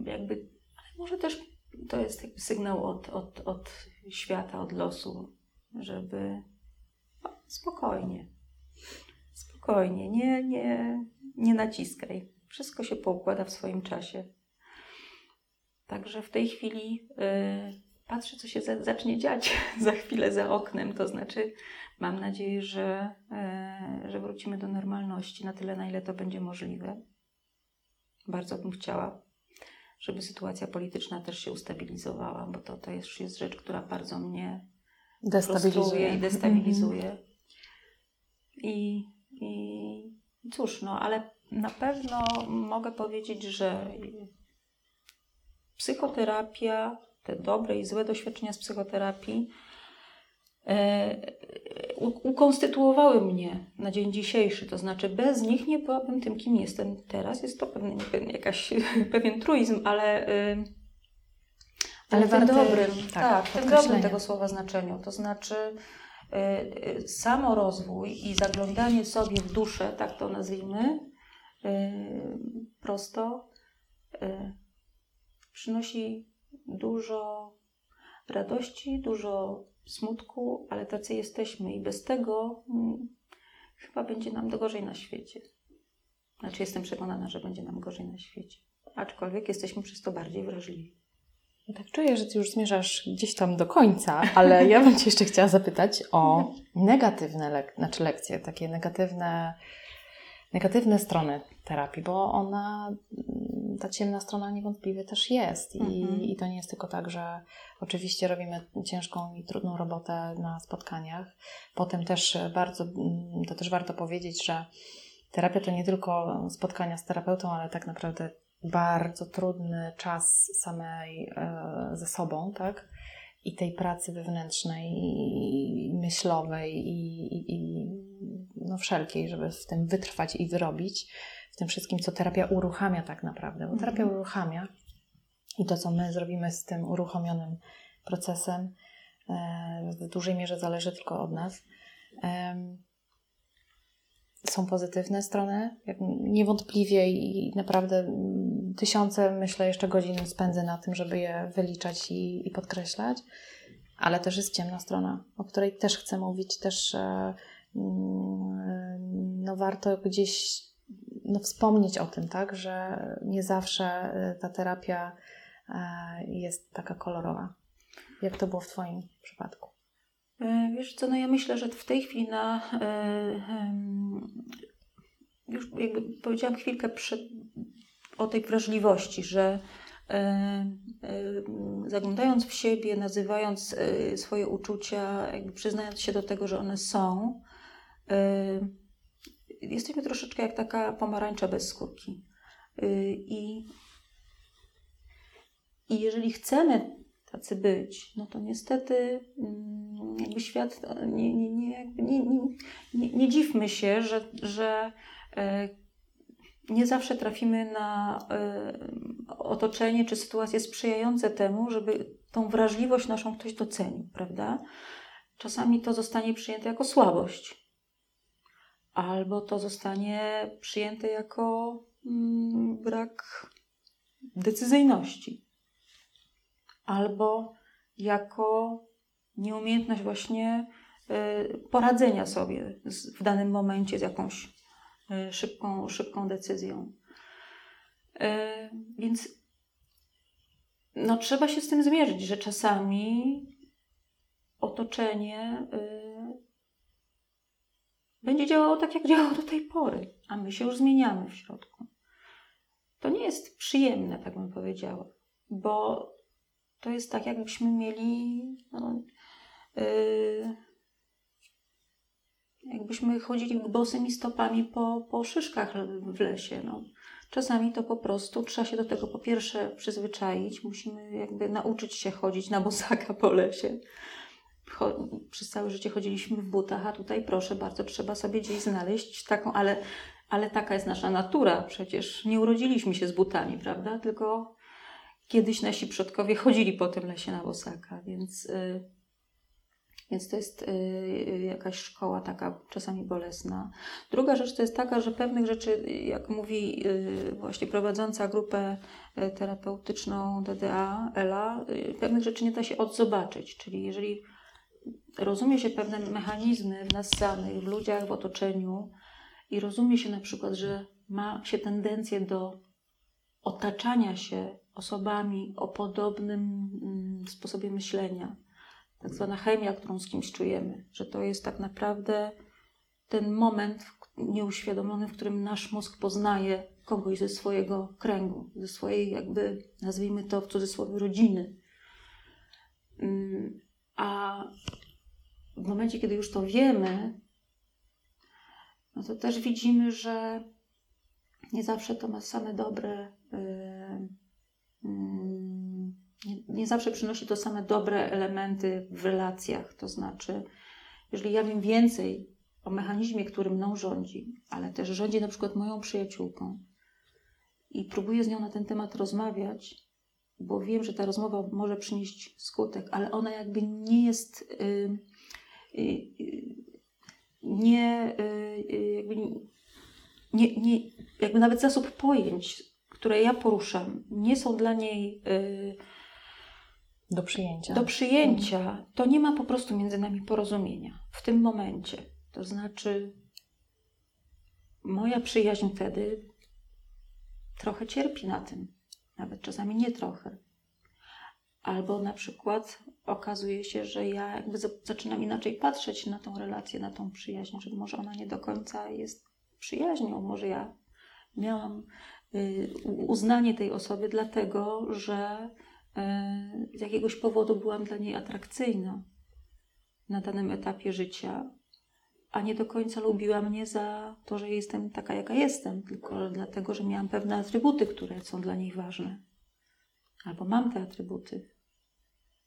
jakby, ale może też to jest jakby sygnał od, od, od świata, od losu, żeby spokojnie. Spokojnie, nie, nie, nie naciskaj. Wszystko się poukłada w swoim czasie. Także w tej chwili y, patrzę, co się za, zacznie dziać za chwilę za oknem. To znaczy, mam nadzieję, że, y, że wrócimy do normalności na tyle, na ile to będzie możliwe. Bardzo bym chciała, żeby sytuacja polityczna też się ustabilizowała, bo to, to jest, jest rzecz, która bardzo mnie destabilizuje i destabilizuje. Mm -hmm. I, I cóż, no, ale na pewno mogę powiedzieć, że psychoterapia, te dobre i złe doświadczenia z psychoterapii e, ukonstytuowały mnie na dzień dzisiejszy. To znaczy, bez nich nie byłabym tym, kim jestem teraz. Jest to pewien, jakaś, pewien truizm, ale. E, ale w tym dobrym, tak, tak dobrym tego słowa znaczeniu. To znaczy, Y, y, samorozwój i zaglądanie sobie w duszę, tak to nazwijmy, y, prosto, przynosi dużo radości, dużo smutku, ale tacy jesteśmy i bez tego hmm, chyba będzie nam gorzej na świecie. Znaczy, jestem przekonana, że będzie nam gorzej na świecie. Aczkolwiek jesteśmy przez to bardziej wrażliwi. Ja tak czuję, że Ty już zmierzasz gdzieś tam do końca, ale ja bym Cię jeszcze chciała zapytać o negatywne lek znaczy lekcje, takie negatywne, negatywne strony terapii, bo ona, ta ciemna strona niewątpliwie też jest. I, mhm. I to nie jest tylko tak, że oczywiście robimy ciężką i trudną robotę na spotkaniach. Potem też bardzo, to też warto powiedzieć, że terapia to nie tylko spotkania z terapeutą, ale tak naprawdę bardzo trudny czas samej e, ze sobą, tak? I tej pracy wewnętrznej, i myślowej, i, i, i no wszelkiej, żeby w tym wytrwać i wyrobić, w tym wszystkim, co terapia uruchamia tak naprawdę. Bo terapia mhm. uruchamia i to, co my zrobimy z tym uruchomionym procesem, e, w dużej mierze zależy tylko od nas są pozytywne strony, niewątpliwie i naprawdę tysiące, myślę, jeszcze godzin spędzę na tym, żeby je wyliczać i, i podkreślać, ale też jest ciemna strona, o której też chcę mówić, też e, mm, no warto gdzieś no, wspomnieć o tym, tak, że nie zawsze e, ta terapia e, jest taka kolorowa. Jak to było w Twoim przypadku? E, wiesz co, no ja myślę, że w tej chwili na e, już jakby powiedziałam chwilkę przed, o tej wrażliwości, że e, zaglądając w siebie, nazywając swoje uczucia, przyznając się do tego, że one są, jesteśmy troszeczkę jak taka pomarańcza bez skórki. I, i jeżeli chcemy tacy być, no to niestety mm, jakby świat, nie, nie, nie, nie, nie, nie, dziwmy się, że, że e, nie zawsze trafimy na y, otoczenie czy sytuacje sprzyjające temu, żeby tą wrażliwość naszą ktoś docenił, prawda? Czasami to zostanie przyjęte jako słabość, albo to zostanie przyjęte jako mm, brak decyzyjności, albo jako nieumiejętność właśnie y, poradzenia sobie w danym momencie z jakąś y, szybką, szybką decyzją. Y, więc no, trzeba się z tym zmierzyć, że czasami otoczenie będzie działało tak, jak działało do tej pory, a my się już zmieniamy w środku. To nie jest przyjemne, tak bym powiedziała, bo to jest tak, jakbyśmy mieli. No, yy, jakbyśmy chodzili bosymi stopami po, po szyszkach w lesie. No. Czasami to po prostu trzeba się do tego po pierwsze przyzwyczaić, musimy jakby nauczyć się chodzić na bosaka po lesie. Przez całe życie chodziliśmy w butach, a tutaj proszę bardzo, trzeba sobie gdzieś znaleźć taką, ale, ale taka jest nasza natura. Przecież nie urodziliśmy się z butami, prawda? Tylko kiedyś nasi przodkowie chodzili po tym lesie na bosaka, więc, y, więc to jest y, jakaś szkoła taka czasami bolesna. Druga rzecz to jest taka, że pewnych rzeczy, jak mówi y, właśnie prowadząca grupę terapeutyczną DDA, Ela, pewnych rzeczy nie da się odzobaczyć, czyli jeżeli rozumie się pewne mechanizmy w nas samych, w ludziach, w otoczeniu i rozumie się na przykład, że ma się tendencję do otaczania się osobami o podobnym mm, sposobie myślenia. Tak zwana chemia, którą z kimś czujemy, że to jest tak naprawdę ten moment nieuświadomiony, w którym nasz mózg poznaje kogoś ze swojego kręgu, ze swojej, jakby nazwijmy to w cudzysłowie, rodziny. A w momencie, kiedy już to wiemy, no to też widzimy, że nie zawsze to ma same dobre. Yy, nie, zawsze przynosi to same dobre elementy w relacjach. To znaczy, jeżeli ja wiem więcej o mechanizmie, który mną rządzi, ale też rządzi na przykład moją przyjaciółką i próbuję z nią na ten temat rozmawiać, bo wiem, że ta rozmowa może przynieść skutek, ale ona jakby nie jest. Yy, yy, nie, y, jakby nie, nie, jakby nawet zasób pojęć które ja poruszam, nie są dla niej yy, do przyjęcia. Do przyjęcia, mhm. to nie ma po prostu między nami porozumienia w tym momencie. To znaczy, moja przyjaźń wtedy trochę cierpi na tym, nawet czasami nie trochę. Albo na przykład okazuje się, że ja jakby zaczynam inaczej patrzeć na tą relację, na tą przyjaźń, że może ona nie do końca jest przyjaźnią, może ja miałam Y, uznanie tej osoby, dlatego że y, z jakiegoś powodu byłam dla niej atrakcyjna na danym etapie życia, a nie do końca lubiła mnie za to, że jestem taka, jaka jestem, tylko dlatego, że miałam pewne atrybuty, które są dla niej ważne. Albo mam te atrybuty,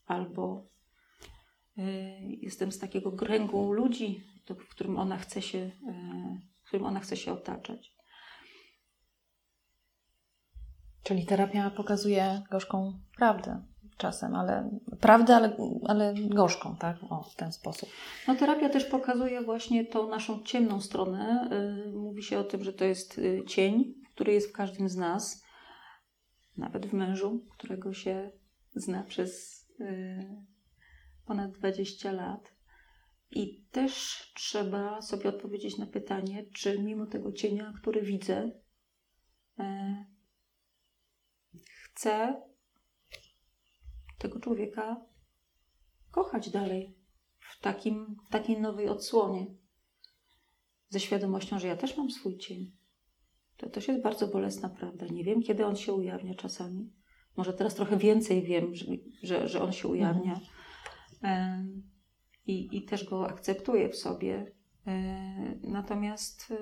albo y, jestem z takiego kręgu ludzi, w którym ona chce się, w którym ona chce się otaczać. Czyli terapia pokazuje gorzką prawdę czasem, ale prawdę, ale, ale gorzką, tak? O, w ten sposób. No terapia też pokazuje właśnie tą naszą ciemną stronę. Y, mówi się o tym, że to jest y, cień, który jest w każdym z nas, nawet w mężu, którego się zna przez y, ponad 20 lat. I też trzeba sobie odpowiedzieć na pytanie, czy mimo tego cienia, który widzę, chcę tego człowieka kochać dalej w, takim, w takiej nowej odsłonie. Ze świadomością, że ja też mam swój cień. To też jest bardzo bolesna prawda. Nie wiem, kiedy on się ujawnia czasami. Może teraz trochę więcej wiem, że, że, że on się ujawnia. Mhm. I, I też go akceptuję w sobie. Natomiast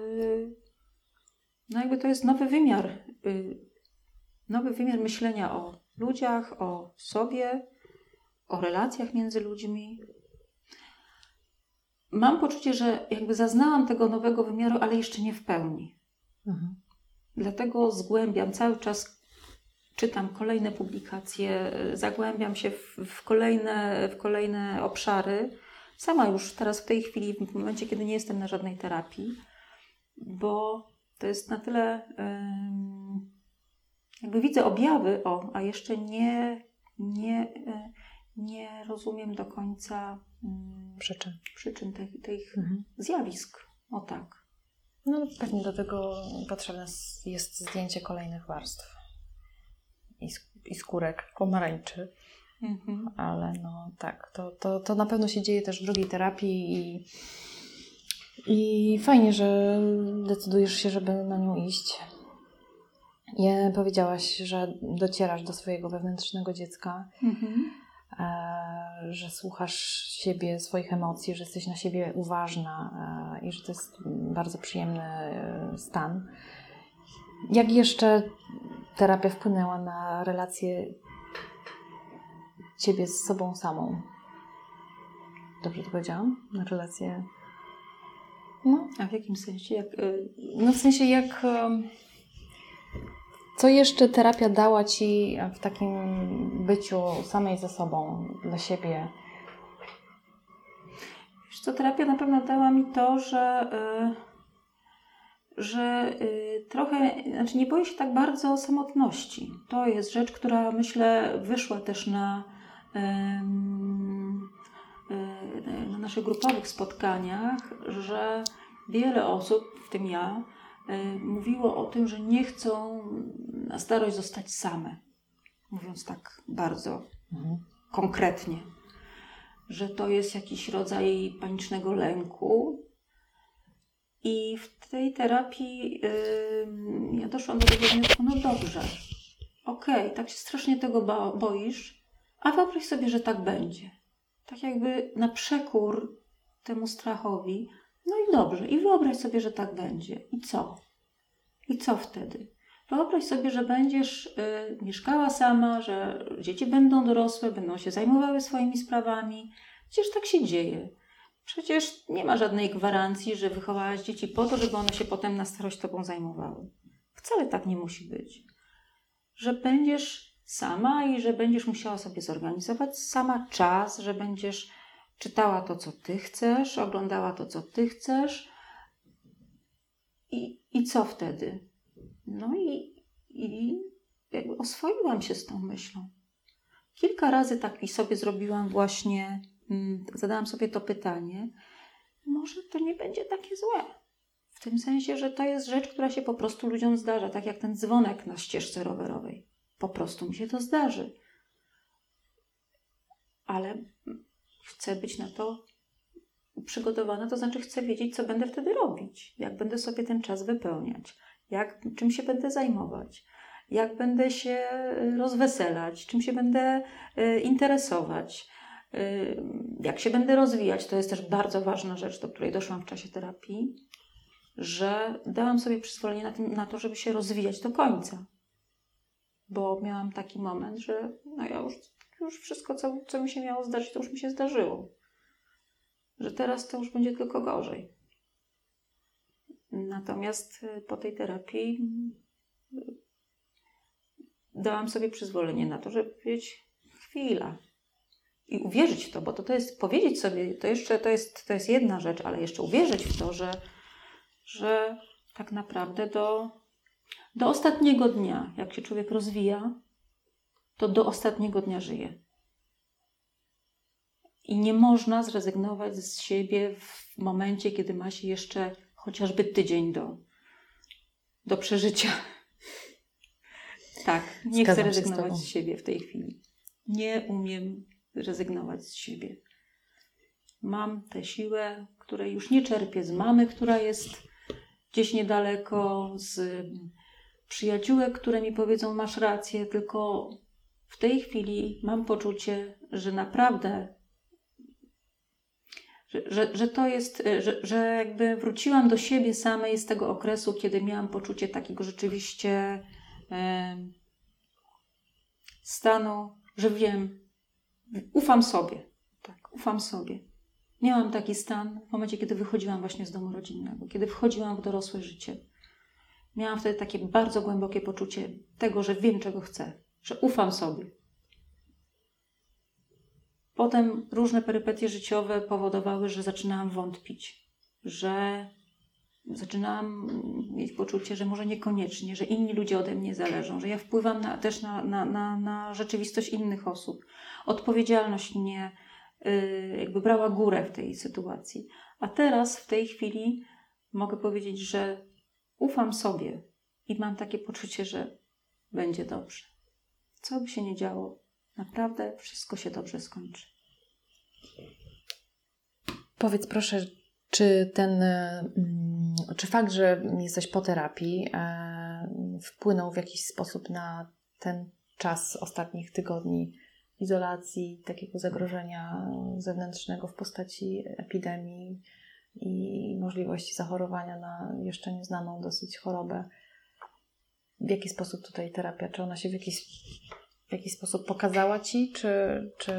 no jakby to jest nowy wymiar y, nowy wymiar myślenia o ludziach, o sobie, o relacjach między ludźmi. Mam poczucie, że jakby zaznałam tego nowego wymiaru, ale jeszcze nie w pełni. Mhm. Dlatego zgłębiam cały czas, czytam kolejne publikacje, zagłębiam się w, w, kolejne, w kolejne obszary. Sama już teraz w tej chwili, w momencie, kiedy nie jestem na żadnej terapii, bo to jest na tyle, jakby widzę objawy, o, a jeszcze nie, nie, e, nie rozumiem do końca mm, przyczyn, przyczyn tych, tych mhm. zjawisk. O tak. No pewnie do tego potrzebne jest zdjęcie kolejnych warstw i, i skórek pomarańczy. Mhm. Ale no tak, to, to, to na pewno się dzieje też w drugiej terapii i, i fajnie, że decydujesz się, żeby na nią iść. Nie powiedziałaś, że docierasz do swojego wewnętrznego dziecka. Mhm E, że słuchasz siebie, swoich emocji, że jesteś na siebie uważna e, i że to jest bardzo przyjemny e, stan. Jak jeszcze terapia wpłynęła na relację ciebie z sobą samą? Dobrze to powiedziałam? Na relację. No. A w jakim sensie? Jak, no w sensie jak co jeszcze terapia dała Ci w takim byciu samej ze sobą, dla siebie? Co, terapia na pewno dała mi to, że, yy, że yy, trochę, znaczy nie boję się tak bardzo samotności. To jest rzecz, która myślę wyszła też na, yy, na naszych grupowych spotkaniach, że wiele osób, w tym ja, mówiło o tym, że nie chcą na starość zostać same. Mówiąc tak bardzo mhm. konkretnie, że to jest jakiś rodzaj panicznego lęku. I w tej terapii yy, ja doszłam do tego wniosku, no dobrze, okej, okay, tak się strasznie tego boisz, a wyobraź sobie, że tak będzie. Tak jakby na przekór temu strachowi, no i dobrze, i wyobraź sobie, że tak będzie. I co? I co wtedy? Wyobraź sobie, że będziesz y, mieszkała sama, że dzieci będą dorosłe, będą się zajmowały swoimi sprawami. Przecież tak się dzieje. Przecież nie ma żadnej gwarancji, że wychowałaś dzieci po to, żeby one się potem na starość tobą zajmowały. Wcale tak nie musi być. Że będziesz sama i że będziesz musiała sobie zorganizować sama czas, że będziesz czytała to, co ty chcesz, oglądała to, co ty chcesz. I, i co wtedy? No i, i jakby oswoiłam się z tą myślą. Kilka razy tak sobie zrobiłam właśnie, mm, zadałam sobie to pytanie, może to nie będzie takie złe. W tym sensie, że to jest rzecz, która się po prostu ludziom zdarza, tak jak ten dzwonek na ścieżce rowerowej. Po prostu mi się to zdarzy. Ale chcę być na to przygotowana, to znaczy chcę wiedzieć, co będę wtedy robić, jak będę sobie ten czas wypełniać, jak, czym się będę zajmować, jak będę się y, rozweselać, czym się będę y, interesować, y, jak się będę rozwijać. To jest też bardzo ważna rzecz, do której doszłam w czasie terapii, że dałam sobie przyzwolenie na, tym, na to, żeby się rozwijać do końca. Bo miałam taki moment, że no ja już, już wszystko, co, co mi się miało zdarzyć, to już mi się zdarzyło. Że teraz to już będzie tylko gorzej. Natomiast y, po tej terapii y, dałam sobie przyzwolenie na to, żeby powiedzieć chwila i uwierzyć w to, bo to, to jest powiedzieć sobie, to jeszcze to jest, to jest jedna rzecz, ale jeszcze uwierzyć w to, że, że tak naprawdę do, do ostatniego dnia, jak się człowiek rozwija, to do ostatniego dnia żyje. I nie można zrezygnować z siebie w momencie, kiedy ma się jeszcze chociażby tydzień do, do przeżycia. Tak, nie Zgadzam chcę rezygnować z, z siebie w tej chwili. Nie umiem rezygnować z siebie. Mam tę siłę, której już nie czerpię z mamy, która jest gdzieś niedaleko, z przyjaciółek, które mi powiedzą: Masz rację, tylko w tej chwili mam poczucie, że naprawdę że, że to jest, e, że, że jakby wróciłam do siebie samej z tego okresu, kiedy miałam poczucie takiego rzeczywiście e, stanu, że wiem, ufam sobie. Tak, ufam sobie. Miałam taki stan w momencie, kiedy wychodziłam właśnie z domu rodzinnego, kiedy wchodziłam w dorosłe życie. Miałam wtedy takie bardzo głębokie poczucie tego, że wiem, czego chcę, że ufam sobie. Potem różne perypetie życiowe powodowały, że zaczynałam wątpić, że zaczynałam mieć poczucie, że może niekoniecznie, że inni ludzie ode mnie zależą, że ja wpływam na, też na, na, na, na rzeczywistość innych osób. Odpowiedzialność mnie yy, jakby brała górę w tej sytuacji. A teraz, w tej chwili, mogę powiedzieć, że ufam sobie i mam takie poczucie, że będzie dobrze. Co by się nie działo, naprawdę wszystko się dobrze skończy. Powiedz proszę, czy ten, mm, czy fakt, że jesteś po terapii, e, wpłynął w jakiś sposób na ten czas ostatnich tygodni izolacji, takiego zagrożenia zewnętrznego w postaci epidemii i możliwości zachorowania na jeszcze nieznaną dosyć chorobę? W jaki sposób tutaj terapia? Czy ona się w jakiś, w jakiś sposób pokazała ci, czy, czy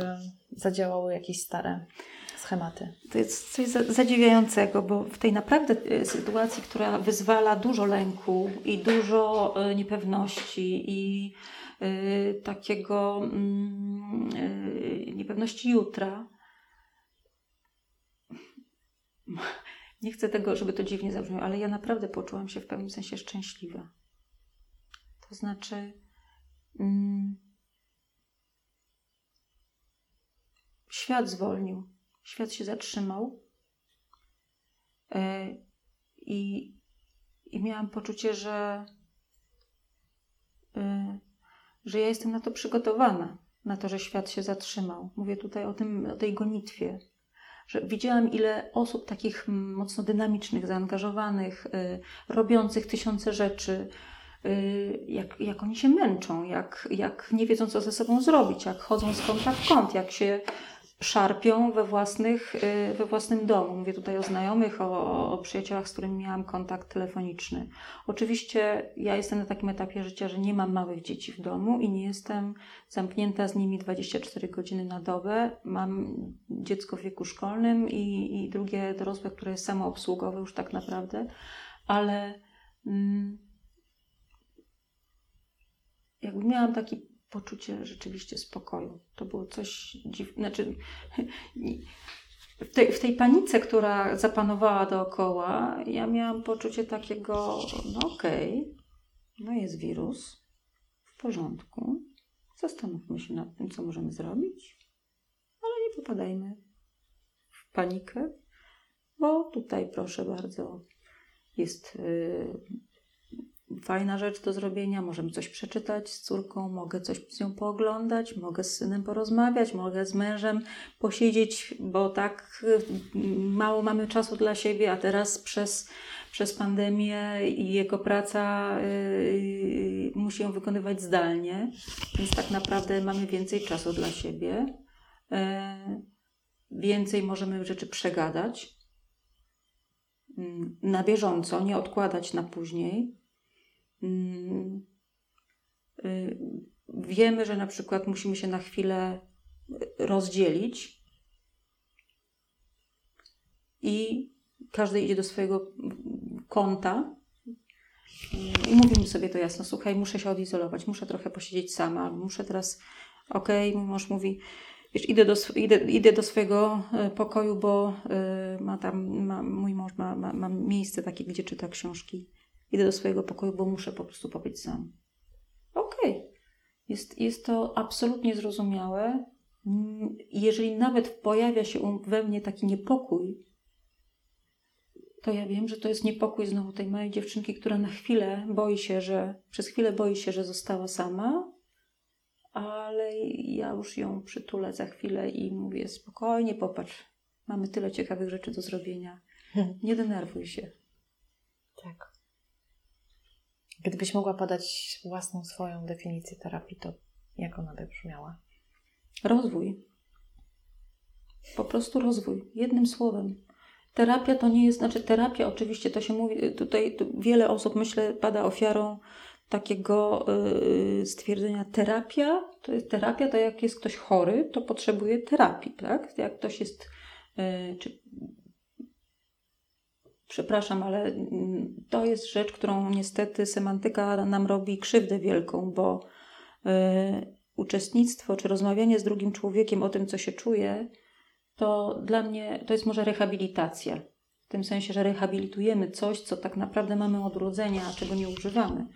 zadziałały jakieś stare schematy. To jest coś zadziwiającego, bo w tej naprawdę e, sytuacji, która wyzwala dużo lęku i dużo e, niepewności i e, takiego mm, niepewności jutra, nie chcę tego, żeby to dziwnie zabrzmiało, ale ja naprawdę poczułam się w pewnym sensie szczęśliwa. To znaczy, mm, świat zwolnił świat się zatrzymał e, i, i miałam poczucie, że, e, że ja jestem na to przygotowana, na to, że świat się zatrzymał. Mówię tutaj o, tym, o tej gonitwie. Że widziałam, ile osób takich mocno dynamicznych, zaangażowanych, e, robiących tysiące rzeczy, jak, jak oni się męczą, jak, jak nie wiedzą, co ze sobą zrobić, jak chodzą z kąta w kąt, jak się szarpią we, własnych, y, we własnym domu. Mówię tutaj o znajomych, o, o z którymi miałam kontakt telefoniczny. Oczywiście ja jestem na takim etapie życia, że nie mam małych dzieci w domu i nie jestem zamknięta z nimi 24 godziny na dobę. Mam dziecko w wieku szkolnym i, i drugie dorosłe, które jest samoobsługowe już tak naprawdę, ale mm, jakby miałam taki poczucie rzeczywiście spokoju. To było coś dziwnego. Znaczy, w tej, w tej panice, która zapanowała dookoła, ja miałam poczucie takiego, no okej, okay, no jest wirus, w porządku, zastanówmy się nad tym, co możemy zrobić, ale nie popadajmy w panikę, bo tutaj proszę bardzo, jest y, fajna rzecz do zrobienia, możemy coś przeczytać z córką, mogę coś z nią pooglądać, mogę z synem porozmawiać, mogę z mężem posiedzieć, bo tak mm, mało mamy czasu dla siebie, a teraz przez, przez pandemię i jego praca yy, musi ją wykonywać zdalnie, więc tak naprawdę mamy więcej czasu dla siebie. Yy, więcej możemy rzeczy przegadać yy, na bieżąco, nie odkładać na później. Mm, y, wiemy, że na przykład musimy się na chwilę rozdzielić i każdy idzie do swojego kąta i mówimy sobie to jasno, słuchaj, muszę się odizolować, muszę trochę posiedzieć sama, muszę teraz, okej, okay, mąż mówi, wiesz, idę do, idę, idę do swojego e, pokoju, bo y, ma tam, ma, mój mąż ma, ma, ma miejsce takie, gdzie czyta książki idę do swojego pokoju, bo muszę po prostu pobyć sam. Okej. Okay. Jest, jest to absolutnie zrozumiałe. Mm, jeżeli nawet pojawia się we mnie taki niepokój, to ja wiem, że to jest niepokój znowu tej małej dziewczynki, która na chwilę boi się, że przez chwilę boi się, że została sama, ale ja już ją przytulę za chwilę i mówię spokojnie, popatrz, mamy tyle ciekawych rzeczy do zrobienia. Nie denerwuj się. Tak. Gdybyś mogła podać własną swoją definicję terapii, to jak ona by brzmiała? Rozwój. Po prostu rozwój. Jednym słowem. Terapia to nie jest, znaczy terapia oczywiście to się mówi, tutaj wiele osób myślę pada ofiarą takiego yy, stwierdzenia terapia, to jest terapia, to jak jest ktoś chory, to potrzebuje terapii, tak? Jak ktoś jest, yy, czy przepraszam, ale mm, to jest rzecz, którą niestety semantyka nam robi krzywdę wielką, bo y, uczestnictwo czy rozmawianie z drugim człowiekiem o tym, co się czuje, to dla mnie to jest może rehabilitacja. W tym sensie, że rehabilitujemy coś, co tak naprawdę mamy od urodzenia, a czego nie używamy.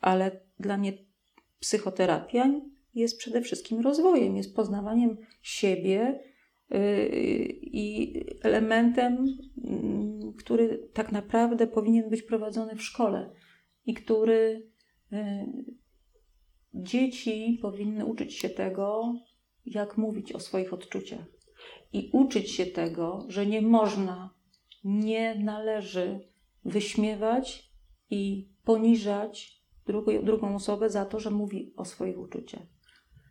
Ale dla mnie psychoterapia jest przede wszystkim rozwojem, jest poznawaniem siebie i elementem, mm, który tak naprawdę powinien być prowadzony w szkole i który yy, dzieci powinny uczyć się tego, jak mówić o swoich odczuciach i uczyć się tego, że nie można, nie należy wyśmiewać i poniżać drugą, osobę za to, że mówi o swoich uczuciach.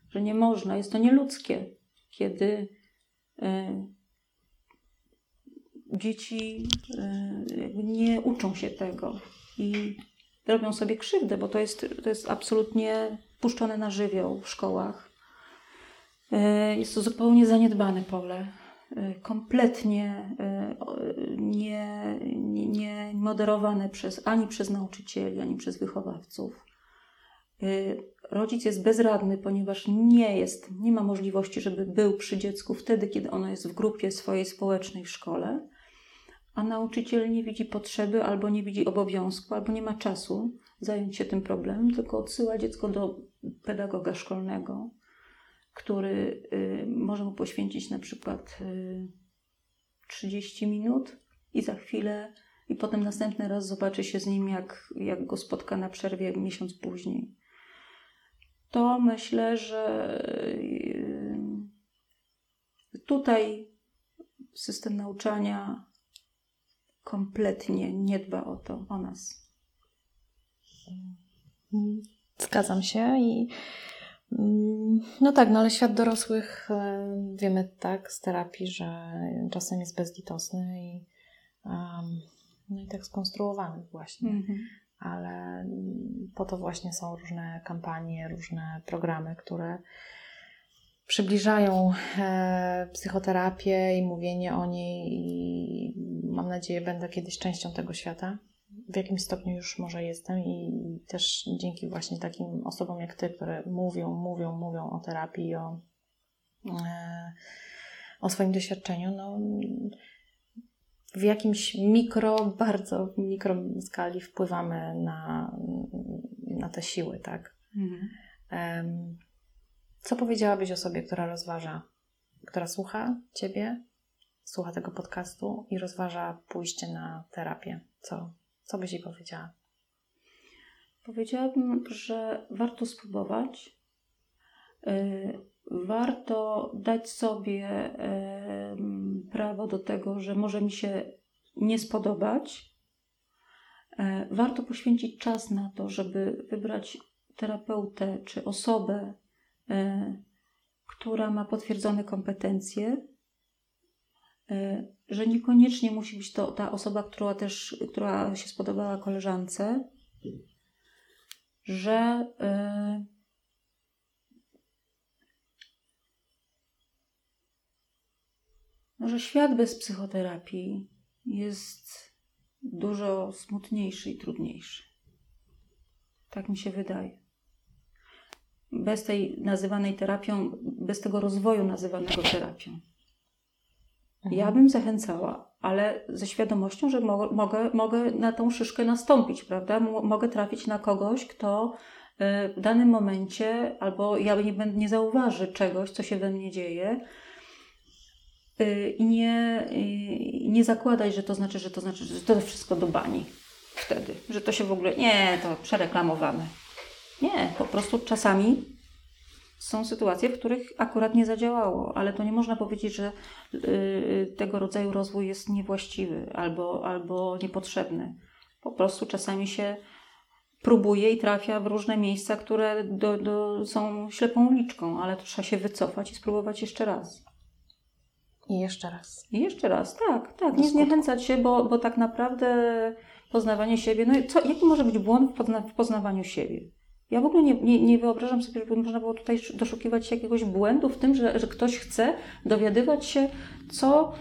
Że nie można, jest to nieludzkie, kiedy y, dzieci y, nie uczą się tego i robią sobie krzywdę, bo to jest, to jest absolutnie puszczone na żywioł w szkołach. E, jest to zupełnie zaniedbane pole. E, kompletnie e, nie, nie, nie moderowane przez, ani przez nauczycieli, ani przez wychowawców. Rodzic jest bezradny, ponieważ nie jest, nie ma możliwości, żeby był przy dziecku wtedy, kiedy ono jest w grupie swojej społecznej w szkole, a nauczyciel nie widzi potrzeby, albo nie widzi obowiązku, albo nie ma czasu zająć się tym problemem, tylko odsyła dziecko do pedagoga szkolnego, który y, może mu poświęcić na przykład y, 30 minut i za chwilę, i potem następny raz zobaczy się z nim, jak, jak go spotka na przerwie miesiąc później. To myślę, że y, tutaj system nauczania kompletnie nie dba o to, o nas. Zgadzam się i mm, no tak, no ale świat dorosłych e, wiemy tak z terapii, że czasem jest bezlitosny i, um, no i tak skonstruowany właśnie. Mhm. Ale po to właśnie są różne kampanie, różne programy, które przybliżają e, psychoterapię i mówienie o niej i mam nadzieję będę kiedyś częścią tego świata. W jakimś stopniu już może jestem i też dzięki właśnie takim osobom jak ty, które mówią, mówią, mówią o terapii, o, e, o swoim doświadczeniu, no, w jakimś mikro, bardzo mikro skali wpływamy na, na te siły, tak? Mhm. Co powiedziałabyś osobie, która rozważa, która słucha ciebie, słucha tego podcastu i rozważa pójście na terapię? Co, co byś jej powiedziała? Powiedziałabym, że warto spróbować. Y, warto dać sobie prawo do tego, że może mi się nie spodobać. E, warto poświęcić czas na to, żeby wybrać terapeutę czy osobę, e, która ma potwierdzone kompetencje E, że niekoniecznie musi być to ta osoba, która też, która się spodobała koleżance, że yy, że świat bez psychoterapii jest dużo smutniejszy i trudniejszy. Tak mi się wydaje. Bez tej nazywanej terapią, bez tego rozwoju nazywanego terapią. Mhm. Ja bym zachęcała, ale ze świadomością, że mo mogę, mogę na tą szyszkę nastąpić, prawda? M mogę trafić na kogoś, kto y, w danym momencie albo ja nie, nie zauważy czegoś, co się we mnie dzieje i nie, y, nie zakładać, że to znaczy, że to znaczy, że to wszystko do bani wtedy, że to się w ogóle, nie, to przereklamowane. Nie, po prostu czasami są sytuacje, w których akurat nie zadziałało, ale to nie można powiedzieć, że y, tego rodzaju rozwój jest niewłaściwy albo, albo niepotrzebny. Po prostu czasami się próbuje i trafia w różne miejsca, które do, do, są ślepą uliczką, ale trzeba się wycofać i spróbować jeszcze raz. I jeszcze raz. I jeszcze raz, tak, tak. Nie zniechęcać się, bo, bo tak naprawdę poznawanie siebie, no co, jaki może być błąd w, pozna, w poznawaniu siebie? Ja w ogóle nie, nie, nie, wyobrażam sobie, żeby można było tutaj doszukiwać się jakiegoś błędu w tym, że, że ktoś chce dowiadywać się, co,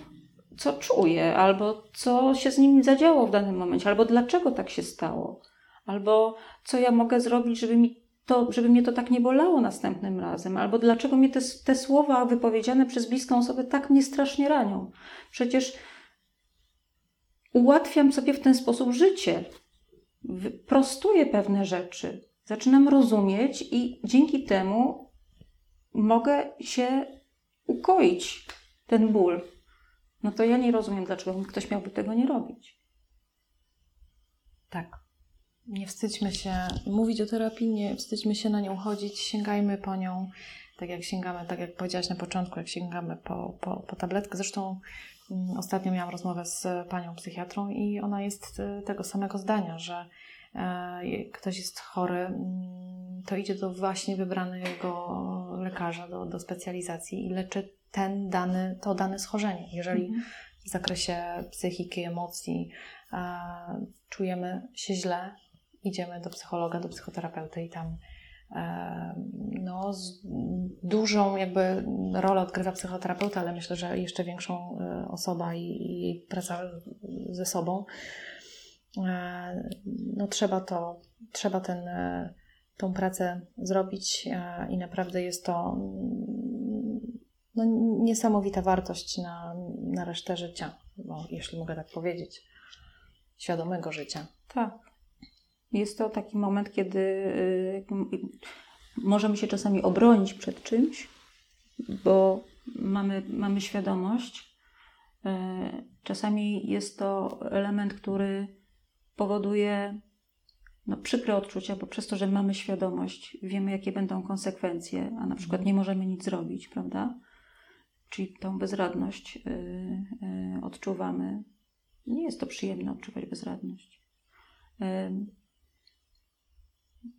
co czuje, albo co się z nim zadziało w danym momencie, albo dlaczego tak się stało, albo co ja mogę zrobić, żeby mi to, żeby mnie to tak nie bolało następnym razem, albo dlaczego mnie te, te słowa wypowiedziane przez bliską osobę tak mnie strasznie ranią. Przecież ułatwiam sobie w ten sposób życie, prostuję pewne rzeczy, zaczynam rozumieć i dzięki temu mogę się ukoić ten ból. No to ja nie rozumiem, dlaczego ktoś miałby tego nie robić. Tak. Nie wstydźmy się mówić o terapii, nie wstydźmy się na nią chodzić, sięgajmy po nią, tak jak sięgamy, tak jak powiedziałaś na początku, jak sięgamy po, po, po tabletkę. Zresztą mm, ostatnio miałam rozmowę z panią psychiatrą i ona jest y, tego samego zdania, że e, ktoś jest chory, mm, to idzie do właśnie wybranego lekarza, do, do specjalizacji i leczy ten dany, to dane schorzenie. Jeżeli mhm. w zakresie psychiki, emocji e, czujemy się źle, idziemy do psychologa, do psychoterapeuty i tam e, no, dużą jakby rolę odgrywa psychoterapeuta, ale myślę, że jeszcze większą e, osoba i, i praca ze sobą. E, no trzeba to, trzeba ten, tą pracę zrobić i naprawdę jest to no, niesamowita wartość na, na resztę życia, jeśli mogę tak powiedzieć, świadomego życia. Tak. Jest to taki moment, kiedy y, możemy się czasami obronić przed czymś, bo mamy, mamy świadomość. Y, czasami jest to element, który powoduje no, przykre odczucia, bo przez to, że mamy świadomość, wiemy, jakie będą konsekwencje, a na przykład nie możemy nic zrobić, prawda? Czyli tą bezradność yy, odczuwamy. Nie jest to przyjemne odczuwać bezradność.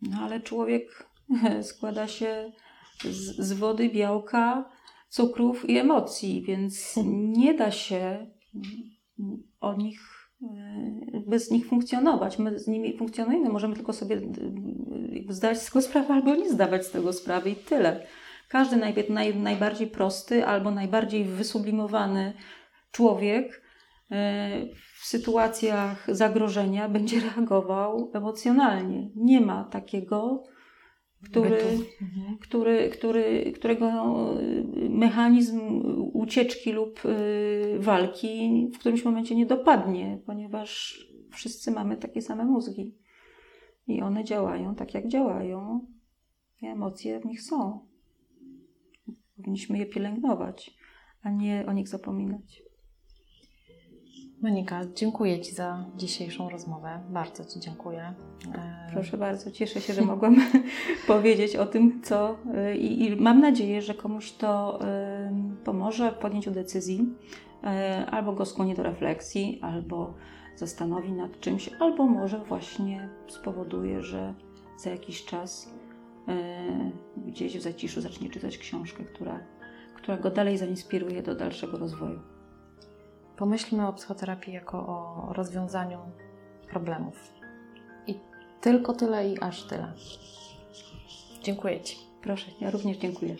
No ale człowiek składa się z, z wody, białka, cukrów i emocji, więc nie da się o nich e, bez nich funkcjonować. My z nimi funkcjonujemy, możemy tylko sobie zdać z tego sprawę albo nie zdawać z tego sprawy i tyle. Każdy naj, najbardziej prosty albo najbardziej wysublimowany człowiek w sytuacjach zagrożenia będzie reagował emocjonalnie. Nie ma takiego, który, mhm. który, który, którego mechanizm ucieczki lub y, walki w którymś momencie nie dopadnie, ponieważ wszyscy mamy takie same mózgi i one działają tak, jak działają. I emocje w nich są. Powinniśmy je pielęgnować, a nie o nich zapominać. Monika, dziękuję Ci za dzisiejszą rozmowę. Bardzo Ci dziękuję. E, Proszę bardzo, cieszę się, że mogłam powiedzieć o tym, co e, i, i, mam nadzieję, że komuś to pomoże w podjęciu decyzji, e, albo go skłoni do refleksji, albo zastanowi nad czymś, albo może właśnie spowoduje, że za jakiś czas gdzieś w zaciszu zacznie czytać książkę, która, która go dalej zainspiruje do dalszego rozwoju. Pomyślmy o psychoterapii jako o rozwiązaniu problemów. I tylko tyle i aż tyle. Dziękuję Ci. Proszę, ja również dziękuję.